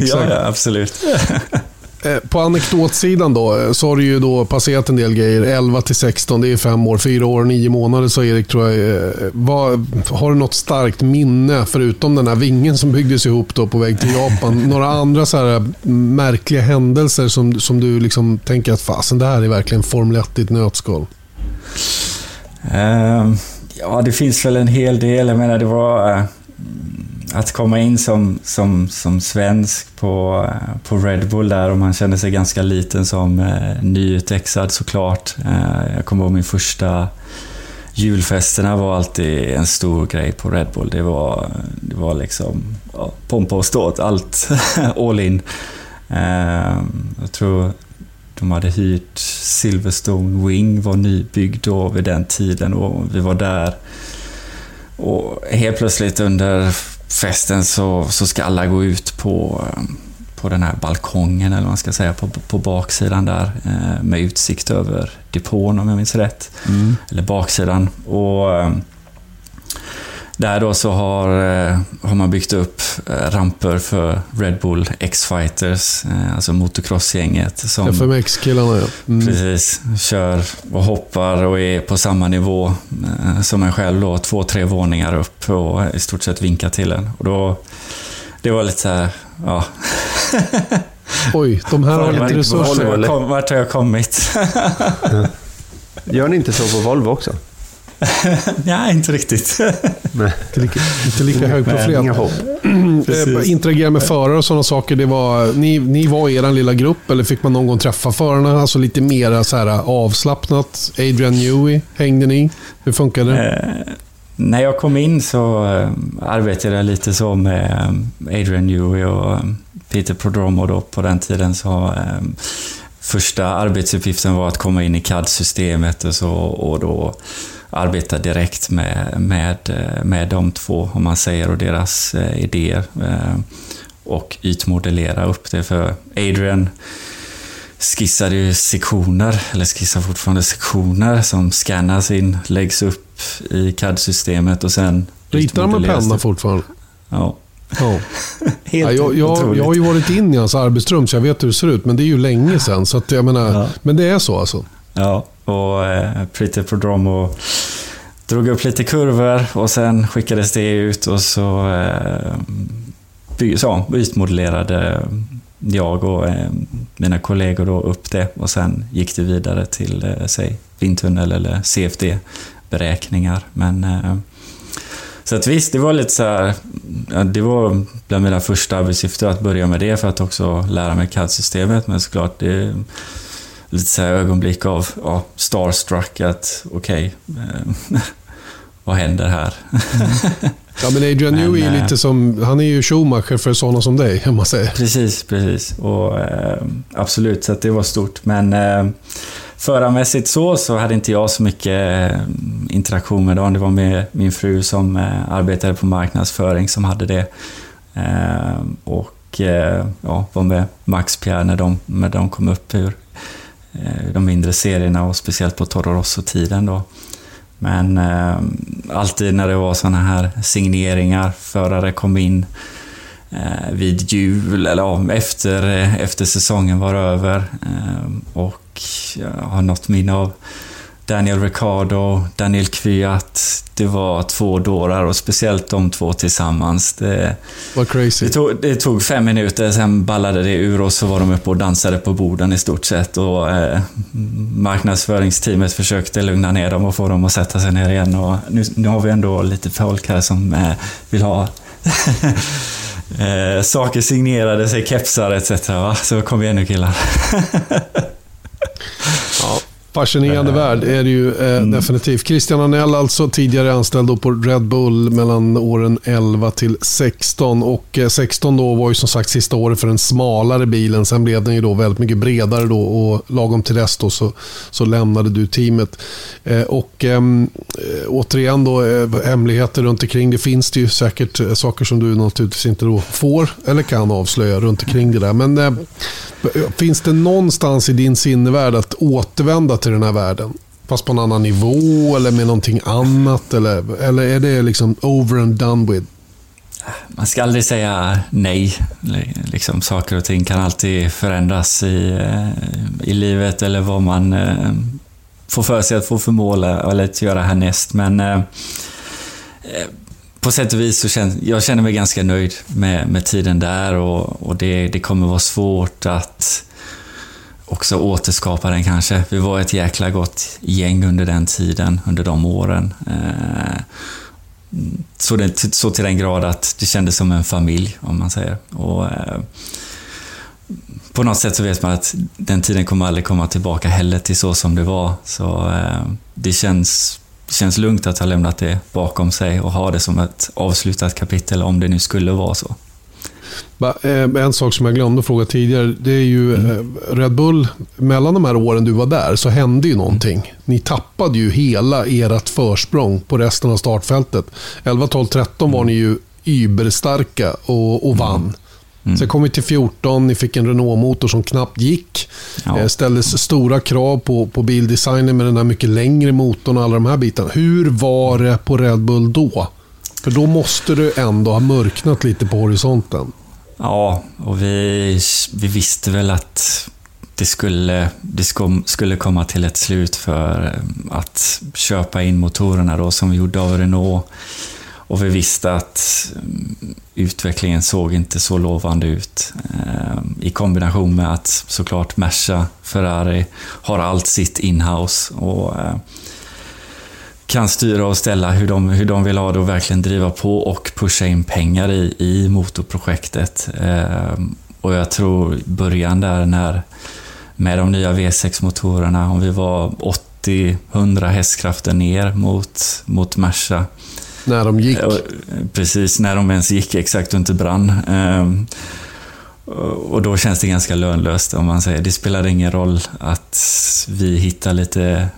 Exakt. Ja, absolut. Eh, på anekdotsidan då, eh, så har du ju då passerat en del grejer. 11 till 16, det är fem år. Fyra år och nio månader så Erik, tror jag. Eh, vad, har du något starkt minne, förutom den här vingen som byggdes ihop då på väg till Japan? Några andra så här märkliga händelser som, som du liksom tänker att fasen, det här är verkligen Formel 1 i ett nötskal? Uh, ja, det finns väl en hel del. Jag menar, det var... Uh att komma in som, som, som svensk på, eh, på Red Bull där och man kände sig ganska liten som eh, nyutexad såklart. Eh, jag kommer ihåg min första julfesterna var alltid en stor grej på Red Bull. Det var, det var liksom ja, pompa och ståt, allt all in. Eh, jag tror de hade hyrt Silverstone Wing, var nybyggd då vid den tiden och vi var där. Och helt plötsligt under festen så, så ska alla gå ut på, på den här balkongen, eller vad man ska säga, på, på baksidan där eh, med utsikt över depån om jag minns rätt. Mm. Eller baksidan. Och eh, där då så har, eh, har man byggt upp eh, ramper för Red Bull X-Fighters, eh, alltså motocrossgänget. Som, FMX-killarna ja. Mm. Precis, kör och hoppar och är på samma nivå som en själv då, två, tre våningar upp och i stort sett vinkar till en. Och då, det var lite såhär, ja. Oj, de här har lite resurser. Vart har jag kommit? Gör ni inte så på Volvo också? Nej, inte riktigt. Nej. Inte lika, inte lika hög profil. eh, interagera med förare och sådana saker, det var, ni, ni var i er lilla grupp eller fick man någon gång träffa förarna? Alltså lite mer så här avslappnat. Adrian Newey, hängde ni? Hur funkade det? Eh, när jag kom in så eh, arbetade jag lite så med eh, Adrian Newey och eh, Peter Prodromo då på den tiden. Så, eh, första arbetsuppgiften var att komma in i CAD-systemet och, så, och då arbeta direkt med, med, med de två, om man säger, och deras eh, idéer. Eh, och ytmodellera upp det. För Adrian skissade ju sektioner, eller skissar fortfarande sektioner som scannas in, läggs upp i CAD-systemet och sen Ritar de med penna fortfarande? Ja. Ja. ja, jag, jag, jag har ju varit in i hans arbetsrum så jag vet hur det ser ut, men det är ju länge sedan. Så att jag menar, ja. Men det är så alltså? Ja, och eh, Pretty Prodromo drog upp lite kurvor och sen skickades det ut och så, eh, så ytmodellerade jag och eh, mina kollegor då upp det och sen gick det vidare till, eh, säg, vindtunnel eller CFD-beräkningar. Men eh, så att visst, det var lite så här, det var bland mina första arbetsuppgifter att börja med det för att också lära mig CAD-systemet. Men såklart, det lite så ögonblick av ja, starstruck att okej, okay, eh, vad händer här? Ja, men Adrian Newey är lite som, han är ju Schumacher för sådana som dig, om man säger. Precis, precis. Och, eh, absolut, så det var stort. Men eh, förarmässigt så, så hade inte jag så mycket eh, interaktion med dem. Det var med min fru som eh, arbetade på marknadsföring som hade det. Eh, och eh, ja, var med Max Pierre när de, när de kom upp ur Eh, de mindre serierna och speciellt på Toro Rosso-tiden då. Men eh, alltid när det var sådana här signeringar, förare kom in eh, vid jul eller ja, efter, eh, efter säsongen var över. Eh, och jag har något minne av Daniel Ricciardo, Daniel Kvyat. Det var två dårar och speciellt de två tillsammans. Det, Vad crazy. Det tog, det tog, fem minuter, sen ballade det ur och så var de uppe och dansade på borden i stort sett. Och, eh, marknadsföringsteamet försökte lugna ner dem och få dem att sätta sig ner igen. Och nu, nu har vi ändå lite folk här som eh, vill ha eh, saker signerade, sig kepsar etc. Va? Så kom igen nu killar. Fascinerande äh, värld är det ju eh, mm. definitivt. Christian Anell alltså, tidigare anställd på Red Bull mellan åren 11 till 16. Och eh, 16 då var ju som sagt sista året för den smalare bilen. Sen blev den ju då väldigt mycket bredare då och lagom till dess då så, så lämnade du teamet. Eh, och ehm, eh, återigen då, eh, hemligheter runt omkring. Det finns det ju säkert saker som du naturligtvis inte då får eller kan avslöja runt omkring det där. Men finns det någonstans i din sinnevärld att återvända till den här världen? Fast på en annan nivå eller med någonting annat? Eller, eller är det liksom over and done with? Man ska aldrig säga nej. Liksom, saker och ting kan alltid förändras i, eh, i livet eller vad man eh, får för sig att få för mål eller att göra härnäst. Men eh, eh på sätt och vis så känner jag känner mig ganska nöjd med, med tiden där och, och det, det kommer vara svårt att också återskapa den kanske. Vi var ett jäkla gott gäng under den tiden, under de åren. Eh, så, det, så till den grad att det kändes som en familj, om man säger. Och, eh, på något sätt så vet man att den tiden kommer aldrig komma tillbaka heller till så som det var. Så eh, det känns, känns lugnt att ha lämnat det bakom sig och ha det som ett avslutat kapitel om det nu skulle vara så. Eh, en sak som jag glömde fråga tidigare, det är ju mm. Eh, Red Bull, mellan de här åren du var där så hände ju någonting. Ni tappade ju hela ert försprång på resten av startfältet. 11, 12, 13 var ni ju überstarka och, och vann. Mm. Mm. Sen kom vi till 14, ni fick en Renault-motor som knappt gick. Ja. Eh, ställdes stora krav på, på bildesignen med den här mycket längre motorn och alla de här bitarna. Hur var det på Red Bull då? För då måste du ändå ha mörknat lite på horisonten. Ja, och vi, vi visste väl att det skulle, det skulle komma till ett slut för eh, att köpa in motorerna då som vi gjorde av Renault. Och vi visste att mm, utvecklingen såg inte så lovande ut. Eh, I kombination med att såklart Merca, Ferrari, har allt sitt inhouse. Och, eh, kan styra och ställa hur de, hur de vill ha det och verkligen driva på och pusha in pengar i, i motorprojektet. Eh, och jag tror början där när med de nya V6-motorerna, om vi var 80-100 hästkrafter ner mot, mot Merca. När de gick? Precis, när de ens gick, exakt, och inte brann. Ehm, och då känns det ganska lönlöst om man säger. Det spelar ingen roll att vi hittar lite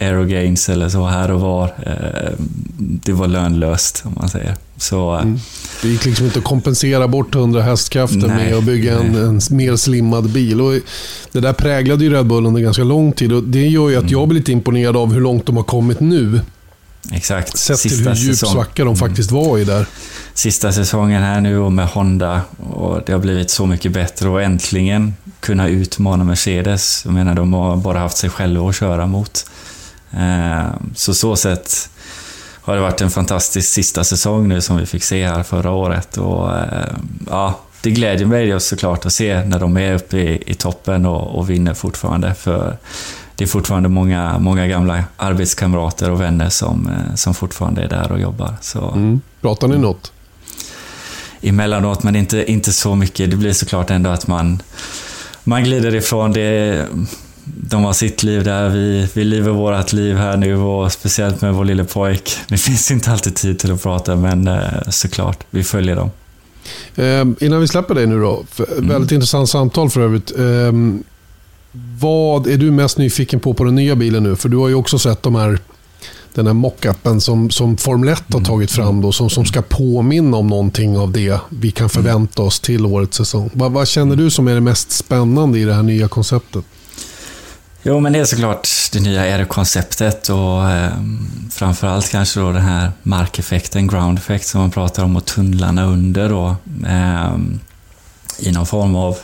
aerogains eller så här och var. Ehm, det var lönlöst om man säger. Så, mm. Det gick liksom inte att kompensera bort 100 hästkrafter med att bygga en, en, mer slimmad bil. Och det där präglade ju Red Bull under ganska lång tid och det gör ju att mm. jag blir lite imponerad av hur långt de har kommit nu. Exakt. Sett Sista till hur djup säsong. svacka de faktiskt var i där. Sista säsongen här nu och med Honda och det har blivit så mycket bättre och äntligen kunna utmana Mercedes. Jag menar, de har bara haft sig själva att köra mot. Eh, så så sätt har det varit en fantastisk sista säsong nu som vi fick se här förra året. Och, eh, ja, det glädjer mig såklart att se när de är uppe i, i toppen och, och vinner fortfarande. För det är fortfarande många, många gamla arbetskamrater och vänner som, eh, som fortfarande är där och jobbar. Så, mm. Pratar ni något? Emellanåt, men inte, inte så mycket. Det blir såklart ändå att man, man glider ifrån det. De har sitt liv där, vi, vi lever vårt liv här nu och speciellt med vår lille pojk. Det finns inte alltid tid till att prata, men eh, såklart, vi följer dem. Eh, innan vi släpper dig nu då, mm. väldigt intressant samtal för övrigt. Eh, vad är du mest nyfiken på på den nya bilen nu? För du har ju också sett de här, den här mockupen som, som Formel 1 har mm. tagit fram då, som, som ska påminna om någonting av det vi kan förvänta oss till årets säsong. Vad, vad känner du som är det mest spännande i det här nya konceptet? Jo, men det är såklart det nya aero-konceptet och eh, framförallt kanske då den här markeffekten, ground effect, som man pratar om och tunnlarna under då. Eh, I någon form av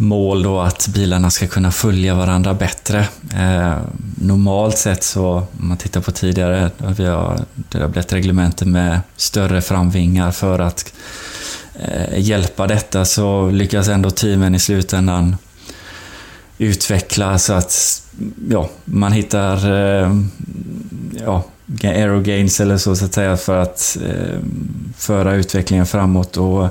mål då att bilarna ska kunna följa varandra bättre. Eh, normalt sett så, om man tittar på tidigare, vi har, det har blivit reglementer med större framvingar för att eh, hjälpa detta så lyckas ändå teamen i slutändan utveckla så att ja, man hittar eh, ja, aerogains eller så, så att säga för att eh, föra utvecklingen framåt och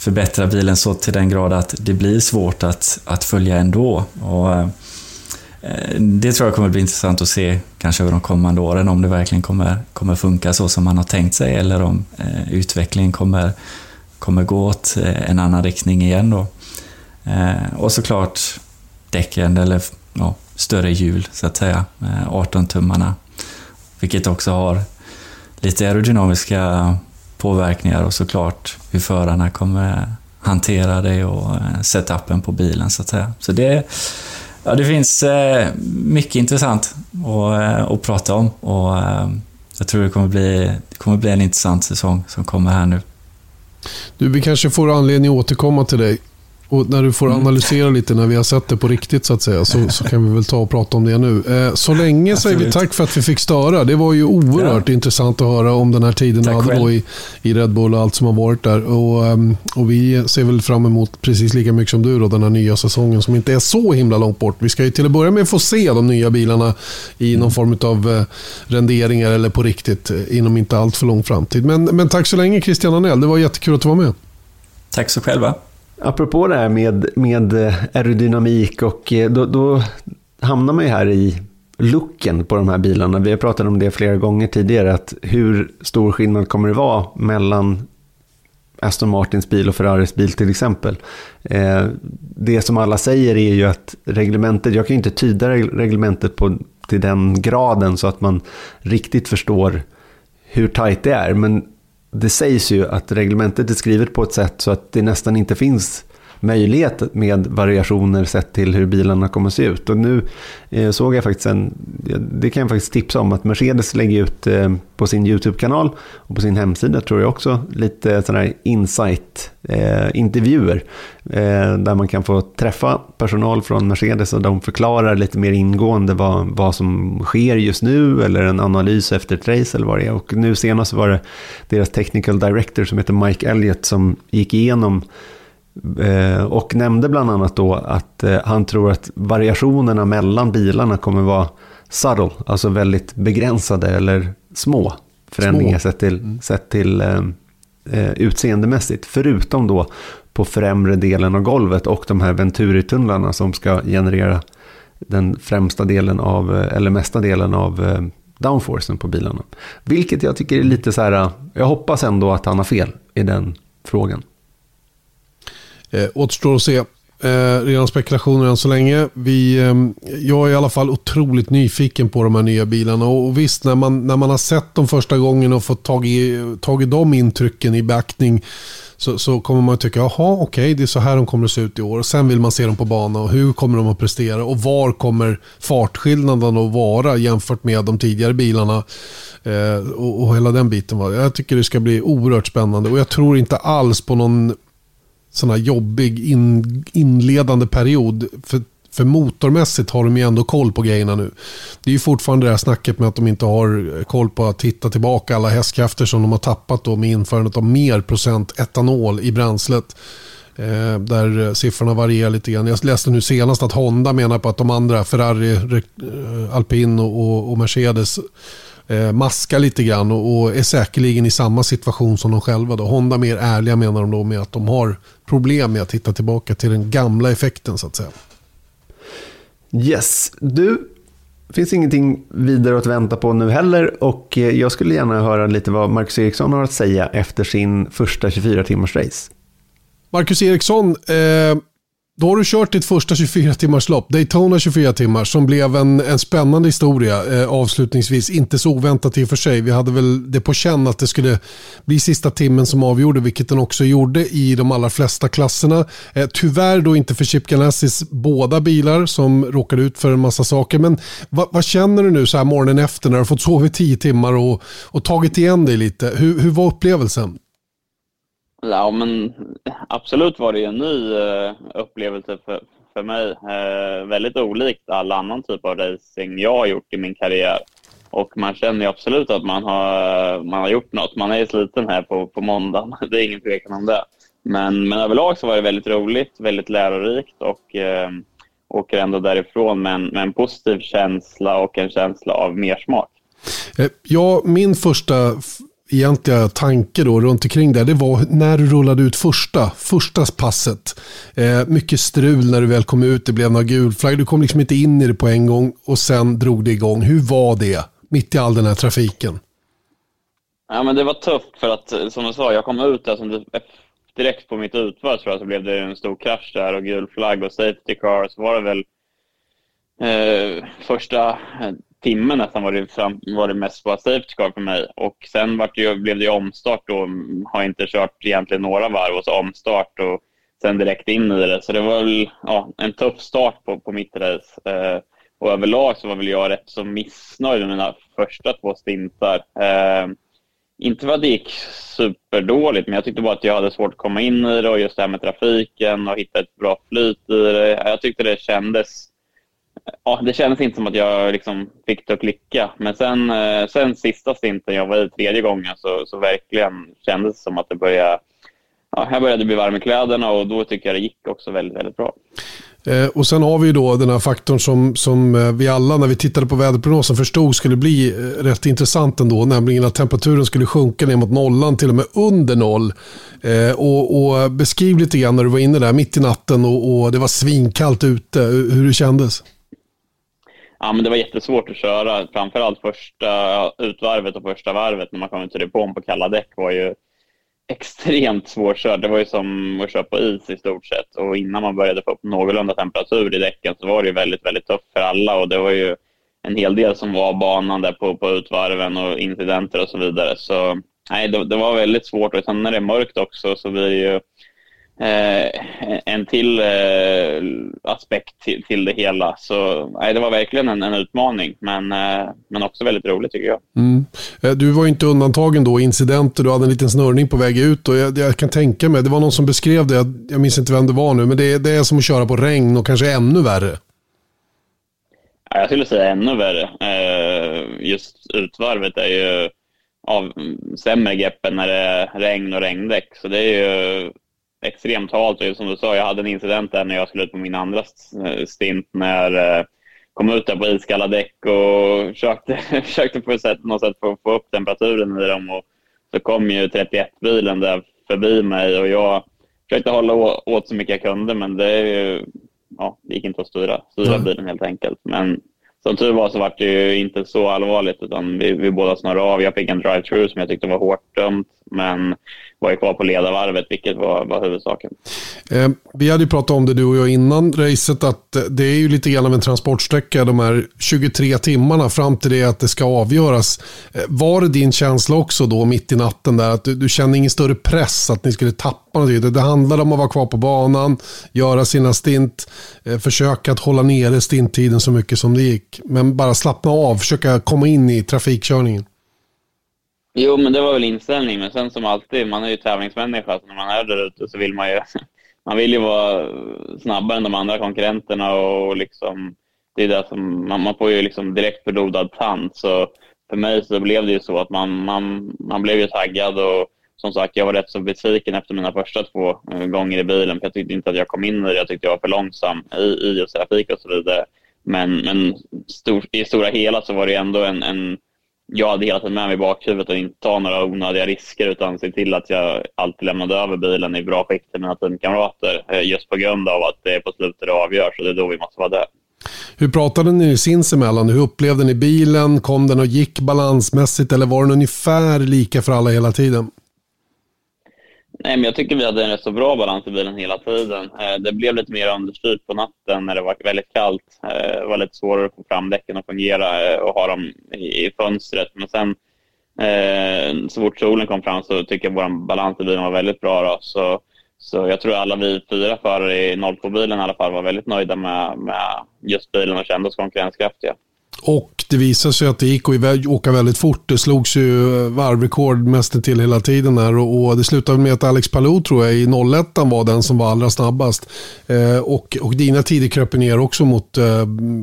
förbättra bilen så till den grad att det blir svårt att, att följa ändå. Och, eh, det tror jag kommer bli intressant att se kanske över de kommande åren om det verkligen kommer, kommer funka så som man har tänkt sig eller om eh, utvecklingen kommer, kommer gå åt eh, en annan riktning igen. Då. Eh, och såklart däcken eller ja, större hjul så att säga, eh, 18-tummarna. Vilket också har lite aerodynamiska påverkningar och såklart hur förarna kommer hantera det och eh, setupen på bilen så att säga. Så det, ja, det finns eh, mycket intressant att, eh, att prata om och eh, jag tror det kommer, bli, det kommer bli en intressant säsong som kommer här nu. Du, vi kanske får anledning att återkomma till dig och när du får mm. analysera lite när vi har sett det på riktigt så att säga så, så kan vi väl ta och prata om det nu. Eh, så länge säger vi tack för att vi fick störa. Det var ju oerhört ja. intressant att höra om den här tiden du hade då i, i Red Bull och allt som har varit där. Och, ehm, och vi ser väl fram emot precis lika mycket som du då, den här nya säsongen som inte är så himla långt bort. Vi ska ju till att börja med få se de nya bilarna i någon form av eh, renderingar eller på riktigt eh, inom inte allt för lång framtid. Men, men tack så länge Christian Anell. Det var jättekul att du var med. Tack så själva. Apropå det här med, med eh, aerodynamik och eh, då, då hamnar man ju här i looken på de här bilarna. Vi har pratat om det flera gånger tidigare, att hur stor skillnad kommer det vara mellan Aston Martins bil och Ferraris bil till exempel. Eh, det som alla säger är ju att reglementet, jag kan ju inte tyda reglementet på, till den graden så att man riktigt förstår hur tajt det är, men det sägs ju att reglementet är skrivet på ett sätt så att det nästan inte finns möjlighet med variationer sett till hur bilarna kommer att se ut. Och nu eh, såg jag faktiskt en, det kan jag faktiskt tipsa om, att Mercedes lägger ut eh, på sin YouTube-kanal och på sin hemsida tror jag också lite sådana här insight-intervjuer eh, eh, där man kan få träffa personal från Mercedes och de förklarar lite mer ingående vad, vad som sker just nu eller en analys efter ett race eller vad det är. Och nu senast var det deras technical director som heter Mike Elliott som gick igenom och nämnde bland annat då att eh, han tror att variationerna mellan bilarna kommer vara subtle, alltså väldigt begränsade eller små förändringar små. sett till, mm. sett till eh, eh, utseendemässigt. Förutom då på främre delen av golvet och de här Venturi-tunnlarna som ska generera den främsta delen av, eh, eller mesta delen av eh, downforcen på bilarna. Vilket jag tycker är lite så här, jag hoppas ändå att han har fel i den frågan. Eh, återstår att se. Eh, redan spekulationer än så länge. Vi, eh, jag är i alla fall otroligt nyfiken på de här nya bilarna. Och, och visst, när man, när man har sett dem första gången och fått tag i, tagit de intrycken i beaktning så, så kommer man att tycka, jaha, okej, okay, det är så här de kommer att se ut i år. Och sen vill man se dem på bana och hur kommer de att prestera och var kommer fartskillnaden att vara jämfört med de tidigare bilarna. Eh, och, och hela den biten. Jag tycker det ska bli oerhört spännande och jag tror inte alls på någon sån här jobbig in, inledande period. För, för motormässigt har de ju ändå koll på grejerna nu. Det är ju fortfarande det här snacket med att de inte har eh, koll på att hitta tillbaka alla hästkrafter som de har tappat då med införandet av mer procent etanol i bränslet. Eh, där eh, siffrorna varierar lite grann. Jag läste nu senast att Honda menar på att de andra, Ferrari, eh, Alpin och, och Mercedes, eh, maskar lite grann och, och, är säkerligen i samma situation som de själva. Då. Honda mer ärliga menar de då med att de har problem med att hitta tillbaka till den gamla effekten så att säga. Yes, du, finns ingenting vidare att vänta på nu heller och eh, jag skulle gärna höra lite vad Marcus Eriksson har att säga efter sin första 24 timmars race. Marcus Eriksson, eh, då har du kört ditt första 24 timmars lopp, Daytona 24 timmar, som blev en, en spännande historia eh, avslutningsvis. Inte så oväntat i och för sig. Vi hade väl det på känn att det skulle bli sista timmen som avgjorde, vilket den också gjorde i de allra flesta klasserna. Eh, tyvärr då inte för Chip Ganassis båda bilar som råkade ut för en massa saker. Men vad, vad känner du nu så här morgonen efter när du har fått sova i 10 timmar och, och tagit igen dig lite? Hur, hur var upplevelsen? Ja, men absolut var det ju en ny eh, upplevelse för, för mig. Eh, väldigt olikt all annan typ av racing jag har gjort i min karriär. Och man känner ju absolut att man har, man har gjort något. Man är ju sliten här på, på måndagen, det är ingen tvekan om det. Men, men överlag så var det väldigt roligt, väldigt lärorikt och eh, åker ändå därifrån med en, med en positiv känsla och en känsla av mersmak. Eh, ja, min första egentliga tanke då runt omkring det, det var när du rullade ut första, första passet. Eh, mycket strul när du väl kom ut, det blev några gulflagg, du kom liksom inte in i det på en gång och sen drog det igång. Hur var det mitt i all den här trafiken? Ja, men det var tufft för att eh, som du sa, jag kom ut där som direkt på mitt utfall tror jag så blev det en stor krasch där och gul flagg och safety car. Så var det väl eh, första eh, timme nästan var det, fram, var det mest bara safety car för mig. Och sen var det, blev det omstart och har inte kört egentligen några varv och så omstart och sen direkt in i det. Så det var väl ja, en tuff start på, på mitt race. Eh, och överlag så var väl jag rätt så missnöjd med mina första två stintar. Eh, inte för att det gick superdåligt, men jag tyckte bara att jag hade svårt att komma in i det och just det här med trafiken och hitta ett bra flyt i det. Jag tyckte det kändes ja, det kändes inte som att jag liksom fick det att klicka. Men sen, eh, sen sista stinten jag var i tredje gången så, så verkligen kändes det som att det började, ja, jag började bli varm i kläderna och då tycker jag det gick också väldigt, väldigt bra. Eh, och sen har vi då den här faktorn som, som eh, vi alla när vi tittade på väderprognosen förstod skulle bli eh, rätt intressant ändå, nämligen att temperaturen skulle sjunka ner mot nollan, till och med under noll. Eh, och, och, beskriv lite grann när du var inne där mitt i natten och, och det var svinkallt ute, hur det kändes. Ja, men det var jättesvårt att köra. Framförallt första utvarvet och första varvet när man kom till depån på kalla däck var ju extremt svårkört. Det var ju som att köra på is i stort sett. Och innan man började få upp någorlunda temperatur i däcken så var det ju väldigt, väldigt tufft för alla. Och det var ju en hel del som var banan där på, på utvarven och incidenter och så vidare. Så nej, det, det var väldigt svårt. Och sen när det är mörkt också så blir det ju eh, en till eh, aspekt till, till, det hela. Så nej, det var verkligen en, en utmaning, men, eh, men också väldigt roligt tycker jag. Mm. Eh, du var inte undantagen då, incidenter, du hade en liten snurrning på väg ut och jag, jag kan tänka mig, det var någon som beskrev det, jag, jag minns inte vem det var nu, men det, det är som att köra på regn och kanske ännu värre. jag skulle säga ännu värre. Eh, just utvarvet är ju av sämre grepp än när det är regn och regndäck. Så det är ju extremt halt. Och som du sa, jag hade en incident där när jag skulle ut på min andra stint när eh, kom ut där på iskalla däck och försökte, försökte på sätt, något sätt få, få upp temperaturen i dem. Och så kom ju 31-bilen där förbi mig och jag försökte hålla åt så mycket jag kunde men det, ja, det gick inte att styra, styra mm. bilen helt enkelt. Men som tur var så var det ju inte så allvarligt utan vi, vi båda snurrade av. Jag fick en drive-through som jag tyckte var hårt dömt men var ju kvar på ledarvarvet vilket var, var huvudsaken. Eh, vi hade ju pratat om det du och jag innan racet att det är ju lite grann av en transportsträcka de här 23 timmarna fram till det att det ska avgöras. Eh, var det din känsla också då mitt i natten där att du, du kände ingen större press att ni skulle tappa något? Det, det handlade om att vara kvar på banan, göra sina stint, eh, försöka att hålla nere stinttiden så mycket som det gick. Men bara slappna av, försöka komma in i trafikkörningen. Jo, men det var väl inställningen. Men sen som alltid, man är ju tävlingsmänniska, så när man är där ute så vill man ju, man vill ju vara snabbare än de andra konkurrenterna och liksom, det är det som, man, man får ju liksom direkt förlodad tand. Så för mig så blev det ju så att man, man, man blev ju taggad och som sagt, jag var rätt så besviken efter mina första två eh, gånger i bilen. För jag tyckte inte att jag kom in i det. Jag tyckte jag var för långsam i, i just trafik och så vidare. Men, men stor, i stora hela så var det ändå en, en jag hade hela tiden med mig i bakhuvudet att inte ta några onödiga risker utan se till att jag alltid lämnade över bilen i bra skick till mina teamkamrater eh, just på grund av att det är på slutet det avgörs och det är då vi måste vara där. Hur pratade ni sinsemellan? Hur upplevde ni bilen? Kom den och gick balansmässigt eller var den ungefär lika för alla hela tiden? Nej, men jag tycker vi hade en rätt så bra balans i bilen hela tiden. Eh, det blev lite mer understyrt på natten när det var väldigt kallt. Eh, det var lite svårare att få fram däcken att fungera eh, och ha dem i fönstret. Men sen så fort solen kom fram så tycker jag vår balans i bilen var väldigt bra. Då. Så, så jag tror alla vi fyra förare i 02-bilen i alla fall var väldigt nöjda med, med just bilen och kände oss konkurrenskraftiga. Och det visade sig att det gick att åka väldigt fort. Det slogs ju eh, varvrekord mest till hela tiden här och, det slutade med att Alex Palou tror jag i 01 var den som var allra snabbast. Eh, och, och dina tider kröp ner också mot, eh,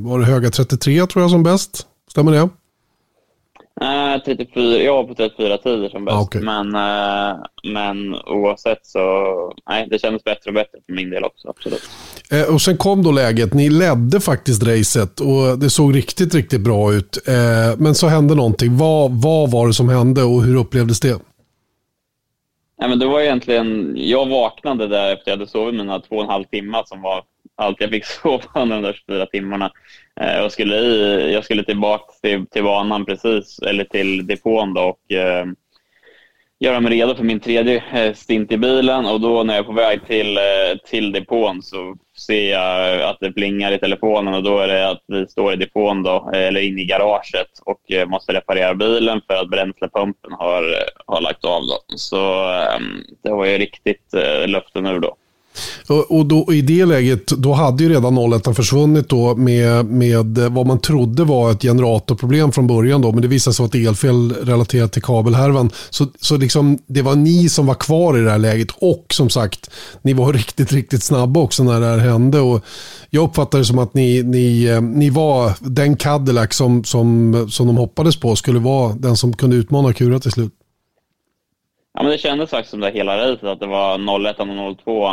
var det höga 33 tror jag som bäst? Stämmer det? Nej, 34, jag var på 34 tider som bäst. Ah, okay. Men, eh, men oavsett så, nej, det kändes bättre och bättre för min del också. Absolut. Eh, och sen kom då läget, ni ledde faktiskt racet och det såg riktigt, riktigt bra ut. Eh, men så hände någonting. Vad, vad var det som hände och hur upplevdes det? Nej, men det var egentligen, jag vaknade där efter jag hade sovit mina två och en halv timme som var allt jag fick sova under de där 24 timmarna. Eh, och skulle i, jag skulle tillbaka till, till banan precis, eller till depån då, och eh, göra mig redo för min tredje eh, stint i bilen. Och då när jag är på väg till, eh, till depån så ser jag att det plingar i telefonen och då är det att vi står i depån då, eh, eller inne i garaget och måste reparera bilen för att bränslepumpen har, har lagt av. Då. Så ehm, det var ju riktigt luften ur då. Och, då, I det läget då hade ju redan 01 försvunnit då med, med vad man trodde var ett generatorproblem från början. Då, men det visade sig vara ett elfel relaterat till kabelhärvan. Så, så liksom, det var ni som var kvar i det här läget och som sagt, ni var riktigt, riktigt snabba också när det här hände. Och jag uppfattade det som att ni, ni, eh, ni var den Cadillac som, som, som de hoppades på skulle vara den som kunde utmana Kura till slut. Ja, men det kändes faktiskt som det hela racet att det var 01 och 02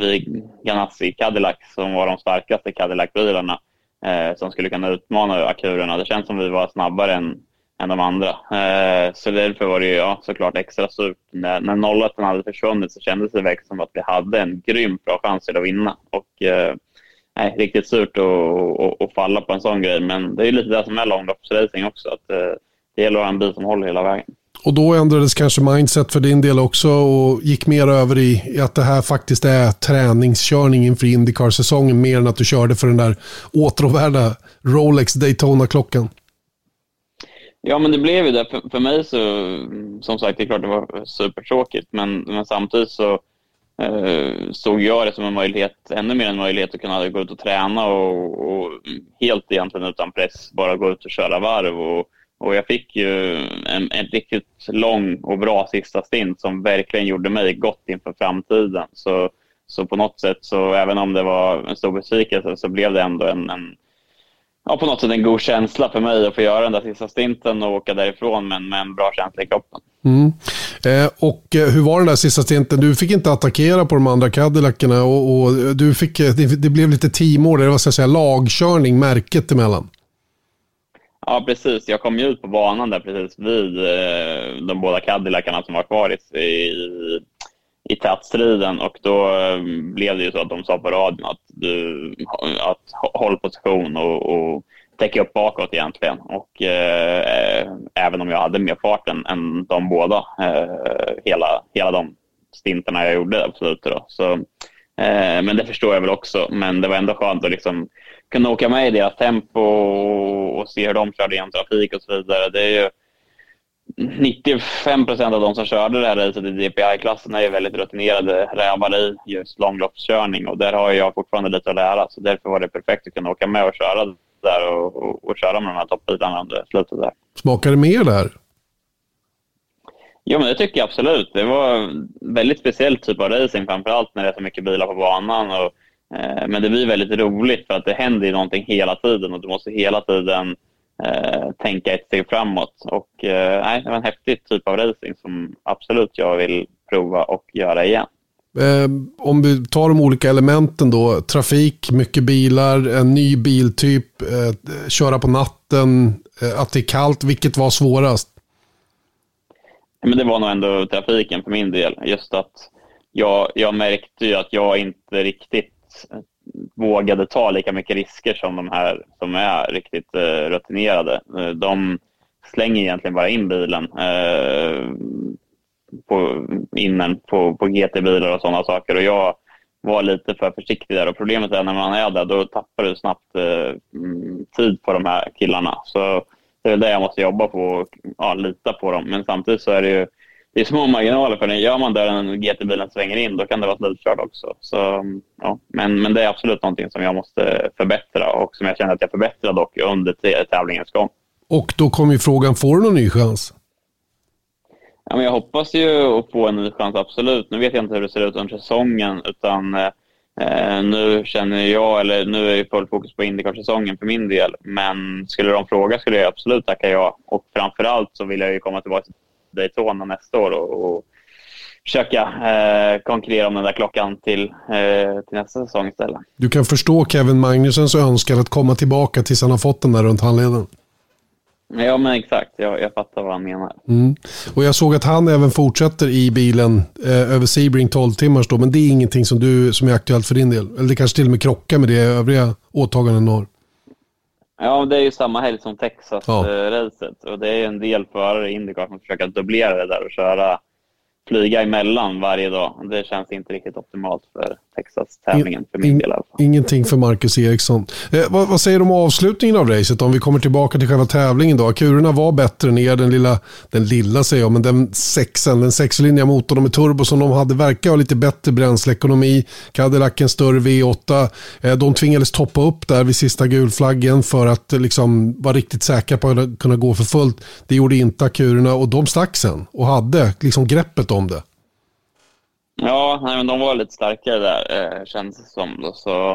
vid Ganassi Cadillac som var de starkaste Cadillac-bilarna eh, som skulle kunna utmana akurerna. Det känns som vi var snabbare än, än de andra. Eh, så därför var det ju ja, såklart extra surt. När, när 01 hade försvunnit så kändes det verkligen som att vi hade en grymt bra chans till att vinna. Och, eh, nej, riktigt surt att, att, falla på en sån grej. Men det är lite det som är långloppsracing också. Att, eh, det gäller att ha en bil som håller hela vägen. Och då ändrades kanske mindset för din del också och gick mer över i att det här faktiskt är träningskörning inför Indycar-säsongen mer än att du körde för den där åtråvärda Rolex Daytona-klockan. Ja, men det blev ju det. För, för mig så, som sagt, det är klart det var supertråkigt, men, men samtidigt så eh, såg jag det som en möjlighet, ännu mer en möjlighet att kunna gå ut och träna och, och helt egentligen utan press bara gå ut och köra varv och och jag fick ju en, en, riktigt lång och bra sista stint som verkligen gjorde mig gott inför framtiden. Så, så på något sätt, så även om det var en stor besvikelse, så blev det ändå en, en ja, på något sätt en god känsla för mig att få göra den där sista stinten och åka därifrån men med en bra känsla i kroppen. Mm. Eh, och eh, hur var den där sista stinten? Du fick inte attackera på de andra Cadillacerna och, och du fick, eh, det, det, blev lite teamorder, det var så att säga lagkörning, märket emellan. Ja, precis. Jag kom ju ut på banan där precis vid eh, de båda Cadillacarna som var kvar i, i, i tätstriden och då eh, blev det ju så att de sa på radion att, du, att håll position och, och täcka upp bakåt egentligen. Och eh, även om jag hade mer fart än, än de båda eh, hela, hela de stinterna jag gjorde på slutet. Då. Så, eh, men det förstår jag väl också. Men det var ändå skönt att liksom kunna åka med i deras tempo och, se hur de körde genom trafik och så vidare. Det är ju 95 procent av de som körde det här racet i DPI-klassen är väldigt rutinerade rävar i just långloppskörning och där har jag fortfarande lite att lära. Så därför var det perfekt att kunna åka med och köra där och, och, och köra med de här toppbilarna under slutet där. Smakar det mer där? Ja, men det tycker jag absolut. Det var en väldigt speciell typ av racing, framförallt när det är så mycket bilar på banan. Och, men det blir väldigt roligt för att det händer ju någonting hela tiden och du måste hela tiden eh, tänka ett steg framåt. Och, eh, det var en häftig typ av racing som absolut jag vill prova och göra igen. Eh, om vi tar de olika elementen då, trafik, mycket bilar, en ny biltyp, eh, köra på natten, eh, att det är kallt, vilket var svårast? Men det var nog ändå trafiken för min del. Just att jag, jag märkte ju att jag inte riktigt vågade ta lika mycket risker som de här som är riktigt eh, rutinerade. Eh, de slänger egentligen bara in bilen eh, på, innan på, på GT-bilar och sådana saker. Och jag var lite för försiktig där. Och problemet är när man är där, då tappar du snabbt eh, mm, tid på de här killarna. Så det är det jag måste jobba på och ja, lita på dem. Men samtidigt så är det ju det är små marginaler för det. Gör man där en GT-bilen svänger in, då kan det vara slutkört också. Så, ja, men, men det är absolut någonting som jag måste förbättra och som jag känner att jag förbättrade dock under tävlingens gång. Och då kommer ju frågan, får du någon ny chans? Ja, men jag hoppas ju att få en ny chans, absolut. Nu vet jag inte hur det ser ut under säsongen, utan eh, nu känner jag, eller nu är ju full fokus på Indycar-säsongen för min del. Men skulle de fråga skulle jag absolut tacka ja. Och framförallt så vill jag ju komma tillbaka till Daytona nästa år och, och försöka eh, konkurrera om den där klockan till, eh, till nästa säsong istället. Du kan förstå Kevin Magnussons önskan att komma tillbaka tills han har fått den där runt handleden. Ja, men exakt. Jag, jag fattar vad han menar. Mm. Och jag såg att han även fortsätter i bilen eh, över Sebring 12 timmars då, men det är ingenting som, du, som är aktuellt för din del? Eller det kanske till och med krockar med det övriga åtaganden har? Ja, det är ju samma helg som Texas-racet. Ja. Och det är en del förare i Indycar som försöker dubblera det där och köra flyga emellan varje dag. Det känns inte riktigt optimalt för Texas-tävlingen för min in, del. Alltså. Ingenting för Marcus Eriksson. Eh, vad, vad, säger du om avslutningen av racet? Om vi kommer tillbaka till själva tävlingen då. Kurorna var bättre ner, den lilla, den lilla säger jag, men den sexen, den sexlinjiga motorn med turbo som de hade verkar ha lite bättre bränsleekonomi. Cadillac en större V8. Eh, de tvingades toppa upp där vid sista gulflaggen för att liksom vara riktigt säkra på att kunna gå för fullt. Det gjorde inte Akurorna och de stack sen och hade liksom greppet om det. Ja, nej, men de var lite starkare där, eh, kändes det som. Då. Så,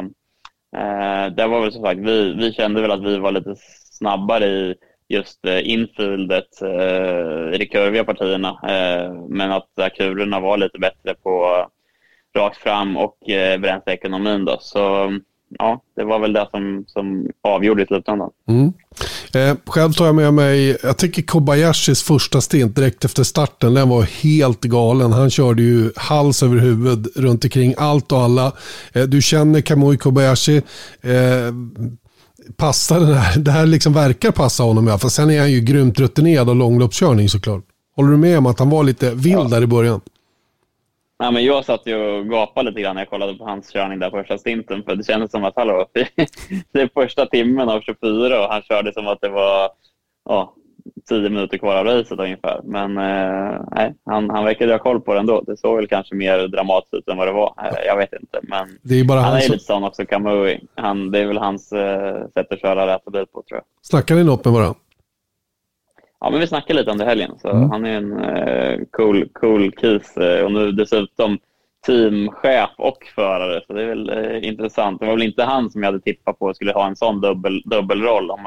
eh, det var väl som sagt, vi, vi kände väl att vi var lite snabbare i just eh, infieldet eh, i de kurviga partierna. Eh, men att eh, kulorna var lite bättre på rakt fram och eh, bränsleekonomin. Då. Så ja, det var väl det som, som avgjorde i slutändan. Mm. Eh, själv tar jag med mig, jag tycker Kobayashis första stint direkt efter starten, den var helt galen. Han körde ju hals över huvud runt omkring allt och alla. Eh, du känner Kamui Kobayashi. Eh, passar den här, det här liksom verkar passa honom i alla fall. Sen är han ju grymt rutinerad av långloppskörning såklart. Håller du med om att han var lite vild ja. där i början? Nej, men jag satt ju och gapade lite grann när jag kollade på hans körning där första stinten. För det kändes som att, hallå, det är första timmen av 24 och han körde som att det var ja, 10 minuter kvar av racet ungefär. Men eh, nej, han, han verkade ha koll på det ändå. Det såg väl kanske mer dramatiskt ut än vad det var. Eh, jag vet inte. Men det är bara han är som... lite sån också, Kamui. Han, det är väl hans eh, sätt att köra rätt bil på tror jag. Snackar ni något med varandra? Ja, men vi snackade lite om det helgen. Så mm. Han är en uh, cool, cool kis. Uh, och nu dessutom teamchef och förare. Så det är väl eh, intressant. Det var väl inte han som jag hade tippat på skulle ha en sån dubbel, dubbelroll om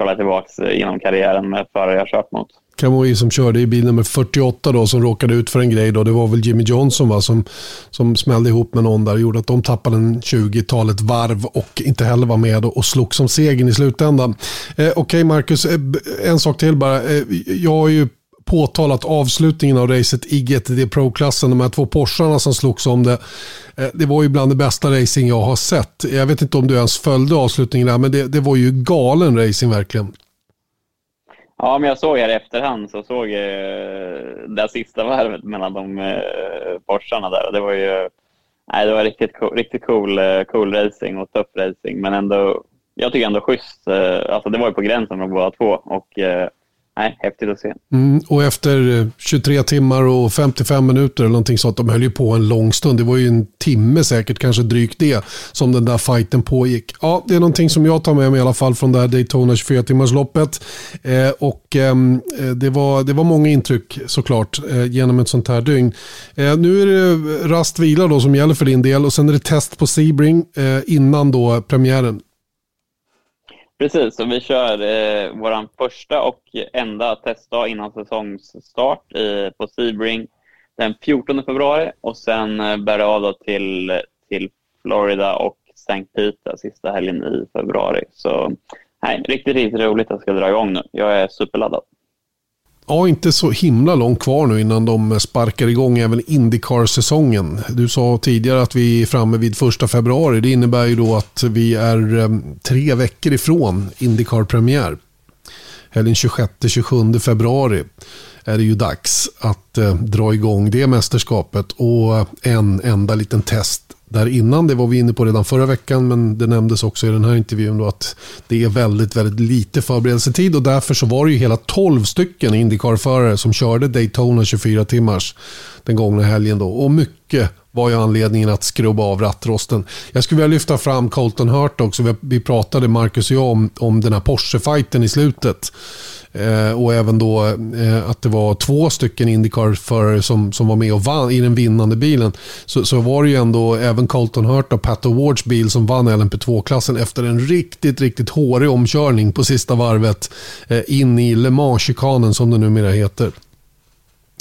kolla tillbaka genom karriären med förare jag kört mot. Kamui som körde i bil nummer 48 då, som råkade ut för en grej. Då. Det var väl Jimmy Johnson va, som, som smällde ihop med någon där. och Gjorde att de tappade en 20-talet varv och inte heller var med och, och slog som segern i slutändan. Eh, Okej okay, Marcus, eh, en sak till bara. Eh, jag har ju påtalat avslutningen av racet i GTD Pro-klassen. De här två Porscharna som slogs om det. Eh, det var ju bland det bästa racing jag har sett. Jag vet inte om du ens följde avslutningen där, men det, det var ju galen racing verkligen. Ja, men jag såg här i efterhand så såg jag eh, det sista varvet mellan de eh, Porscharna där. Det var ju nej, det var riktigt, cool, riktigt cool, eh, cool racing och tuff racing, men ändå jag tycker ändå schysst. Alltså det var ju på gränsen med båda två och nej, häftigt att se. Mm, och efter eh, 23 timmar och 55 minuter eller någonting sånt, de höll ju på en lång stund. Det var ju en timme säkert, kanske drygt det, som den där fighten pågick. Ja, det är någonting som jag tar med mig i alla fall från det här Daytona 24-timmarsloppet. Eh, och ehm, eh, det, var, det var många intryck såklart eh, genom ett sånt här dygn. Eh, nu är det rast vila då som gäller för din del och sen är det test på Sebring eh, innan då premiären. Precis, och vi kör eh, vår första och enda testdag innan säsongsstart eh, på Sebring den 14 februari och sen eh, bär det av då till, till Florida och St. Pete sista helgen i februari. Så nej, riktigt, riktigt roligt att det ska dra igång nu. Jag är superladdad ja, inte så himla långt kvar nu innan de sparkar igång även Indycar-säsongen. Du sa tidigare att vi är framme vid första februari. Det innebär ju då att vi är eh, tre veckor ifrån Indycar-premiär. Helgen 26-27 februari är det ju dags att eh, dra igång det mästerskapet och eh, en enda liten test där innan. Det var vi inne på redan förra veckan men det nämndes också i den här intervjun då att det är väldigt, väldigt lite förberedelsetid och därför så var det ju hela 12 stycken Indycar-förare som körde Daytona 24 timmars den gångna helgen då och mycket var ju anledningen att skrubba av rattrosten. Jag skulle vilja lyfta fram Colton Hurt också. Vi pratade, Marcus och jag, om, om den här Porsche-fighten i slutet. Eh, och även då eh, att det var två stycken Indycar-förare som, som var med och vann i den vinnande bilen. Så, så var det ju ändå även Colton Hurt och Pat Awards bil som vann LMP2-klassen efter en riktigt, riktigt hårig omkörning på sista varvet eh, in i Le Mans-chikanen som det numera heter.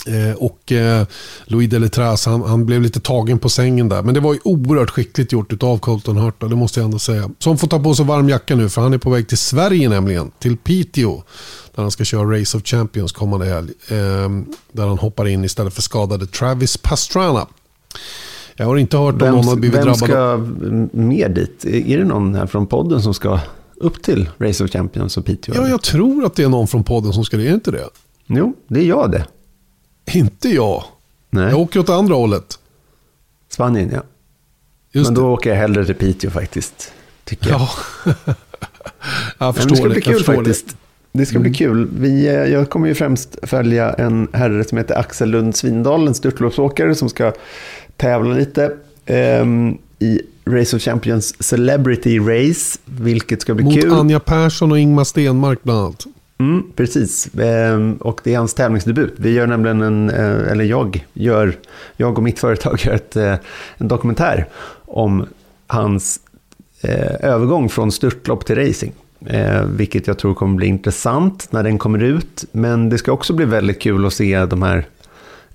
Eh, och eh, Louis Deletras, han, han, blev lite tagen på sängen där. Men det var ju oerhört skickligt gjort av Colton Hurta, det måste jag ändå säga. Som får ta på sig varm jacka nu, för han är på väg till Sverige nämligen. Till Piteå. Där han ska köra Race of Champions kommande helg. Eh, där han hoppar in istället för skadade Travis Pastrana. Jag har inte hört om någon har blivit vem drabbad. Vem ska med dit? Är det någon här från podden som ska upp till Race of Champions och Piteå? Ja, jag tror att det är någon från podden som ska det. Är inte det? Jo, det är jag det. Inte jag. Nej. Jag åker åt andra hållet. Spanien, ja. Just Men då det. åker jag hellre till Piteå faktiskt. Tycker jag. Ja. jag förstår det. Ska det bli kul faktiskt. Det. Det ska bli kul. Vi, eh, jag kommer ju främst följa en herre som heter Axel Lund Svindal, en störtloppsåkare som ska tävla lite um, i Race of Champions Celebrity Race, vilket ska bli Mot kul. Mot Anja Persson och Ingmar Stenmark bland annat. Mm, precis, ehm, och det är hans tävlingsdebut. Vi gör nämligen en, eh, eller jag gör, jag och mitt företag gör ett, eh, en dokumentär om hans eh, övergång från störtlopp till racing. Eh, vilket jag tror kommer bli intressant när den kommer ut. Men det ska också bli väldigt kul att se de här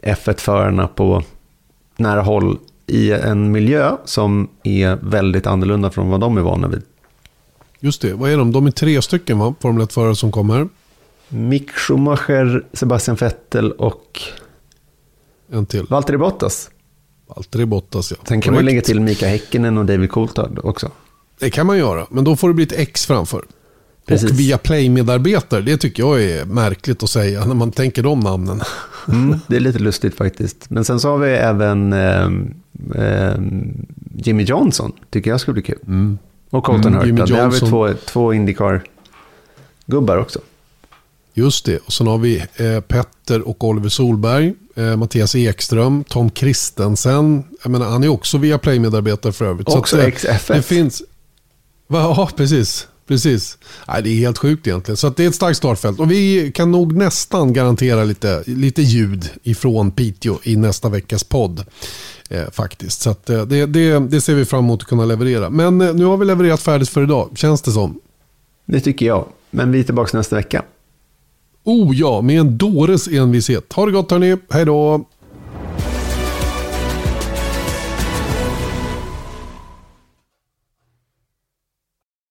F1-förarna på nära håll i en miljö som är väldigt annorlunda från vad de är vana vid. Just det, vad är de? De är tre stycken va? Formel 1-förare som kommer. Mick Schumacher, Sebastian Vettel och... En till. Valtteri Bottas. Valtteri Bottas ja. Sen kan Correct. man lägga till Mika Häkkinen och David Coulthard också. Det kan man göra, men då får det bli ett X framför. Precis. Och via Play-medarbetare, det tycker jag är märkligt att säga när man tänker de namnen. Mm, det är lite lustigt faktiskt. Men sen så har vi även eh, eh, Jimmy Johnson, tycker jag skulle bli kul. Mm. Och Colton mm, Hurta. Där har vi två, två Indycar-gubbar också. Just det. Och sen har vi eh, Petter och Oliver Solberg. Eh, Mattias Ekström. Tom Kristensen. Jag menar, han är också via Play-medarbetare för övrigt. Också XFF. Det finns... Ja, precis. Precis. Nej, det är helt sjukt egentligen. Så det är ett starkt startfält. Och vi kan nog nästan garantera lite, lite ljud ifrån Piteå i nästa veckas podd. Eh, faktiskt. Så att, eh, det, det, det ser vi fram emot att kunna leverera. Men eh, nu har vi levererat färdigt för idag, känns det som. Det tycker jag. Men vi är tillbaka nästa vecka. Oh ja, med en dåres envishet. Ha det gott hörni, hej då!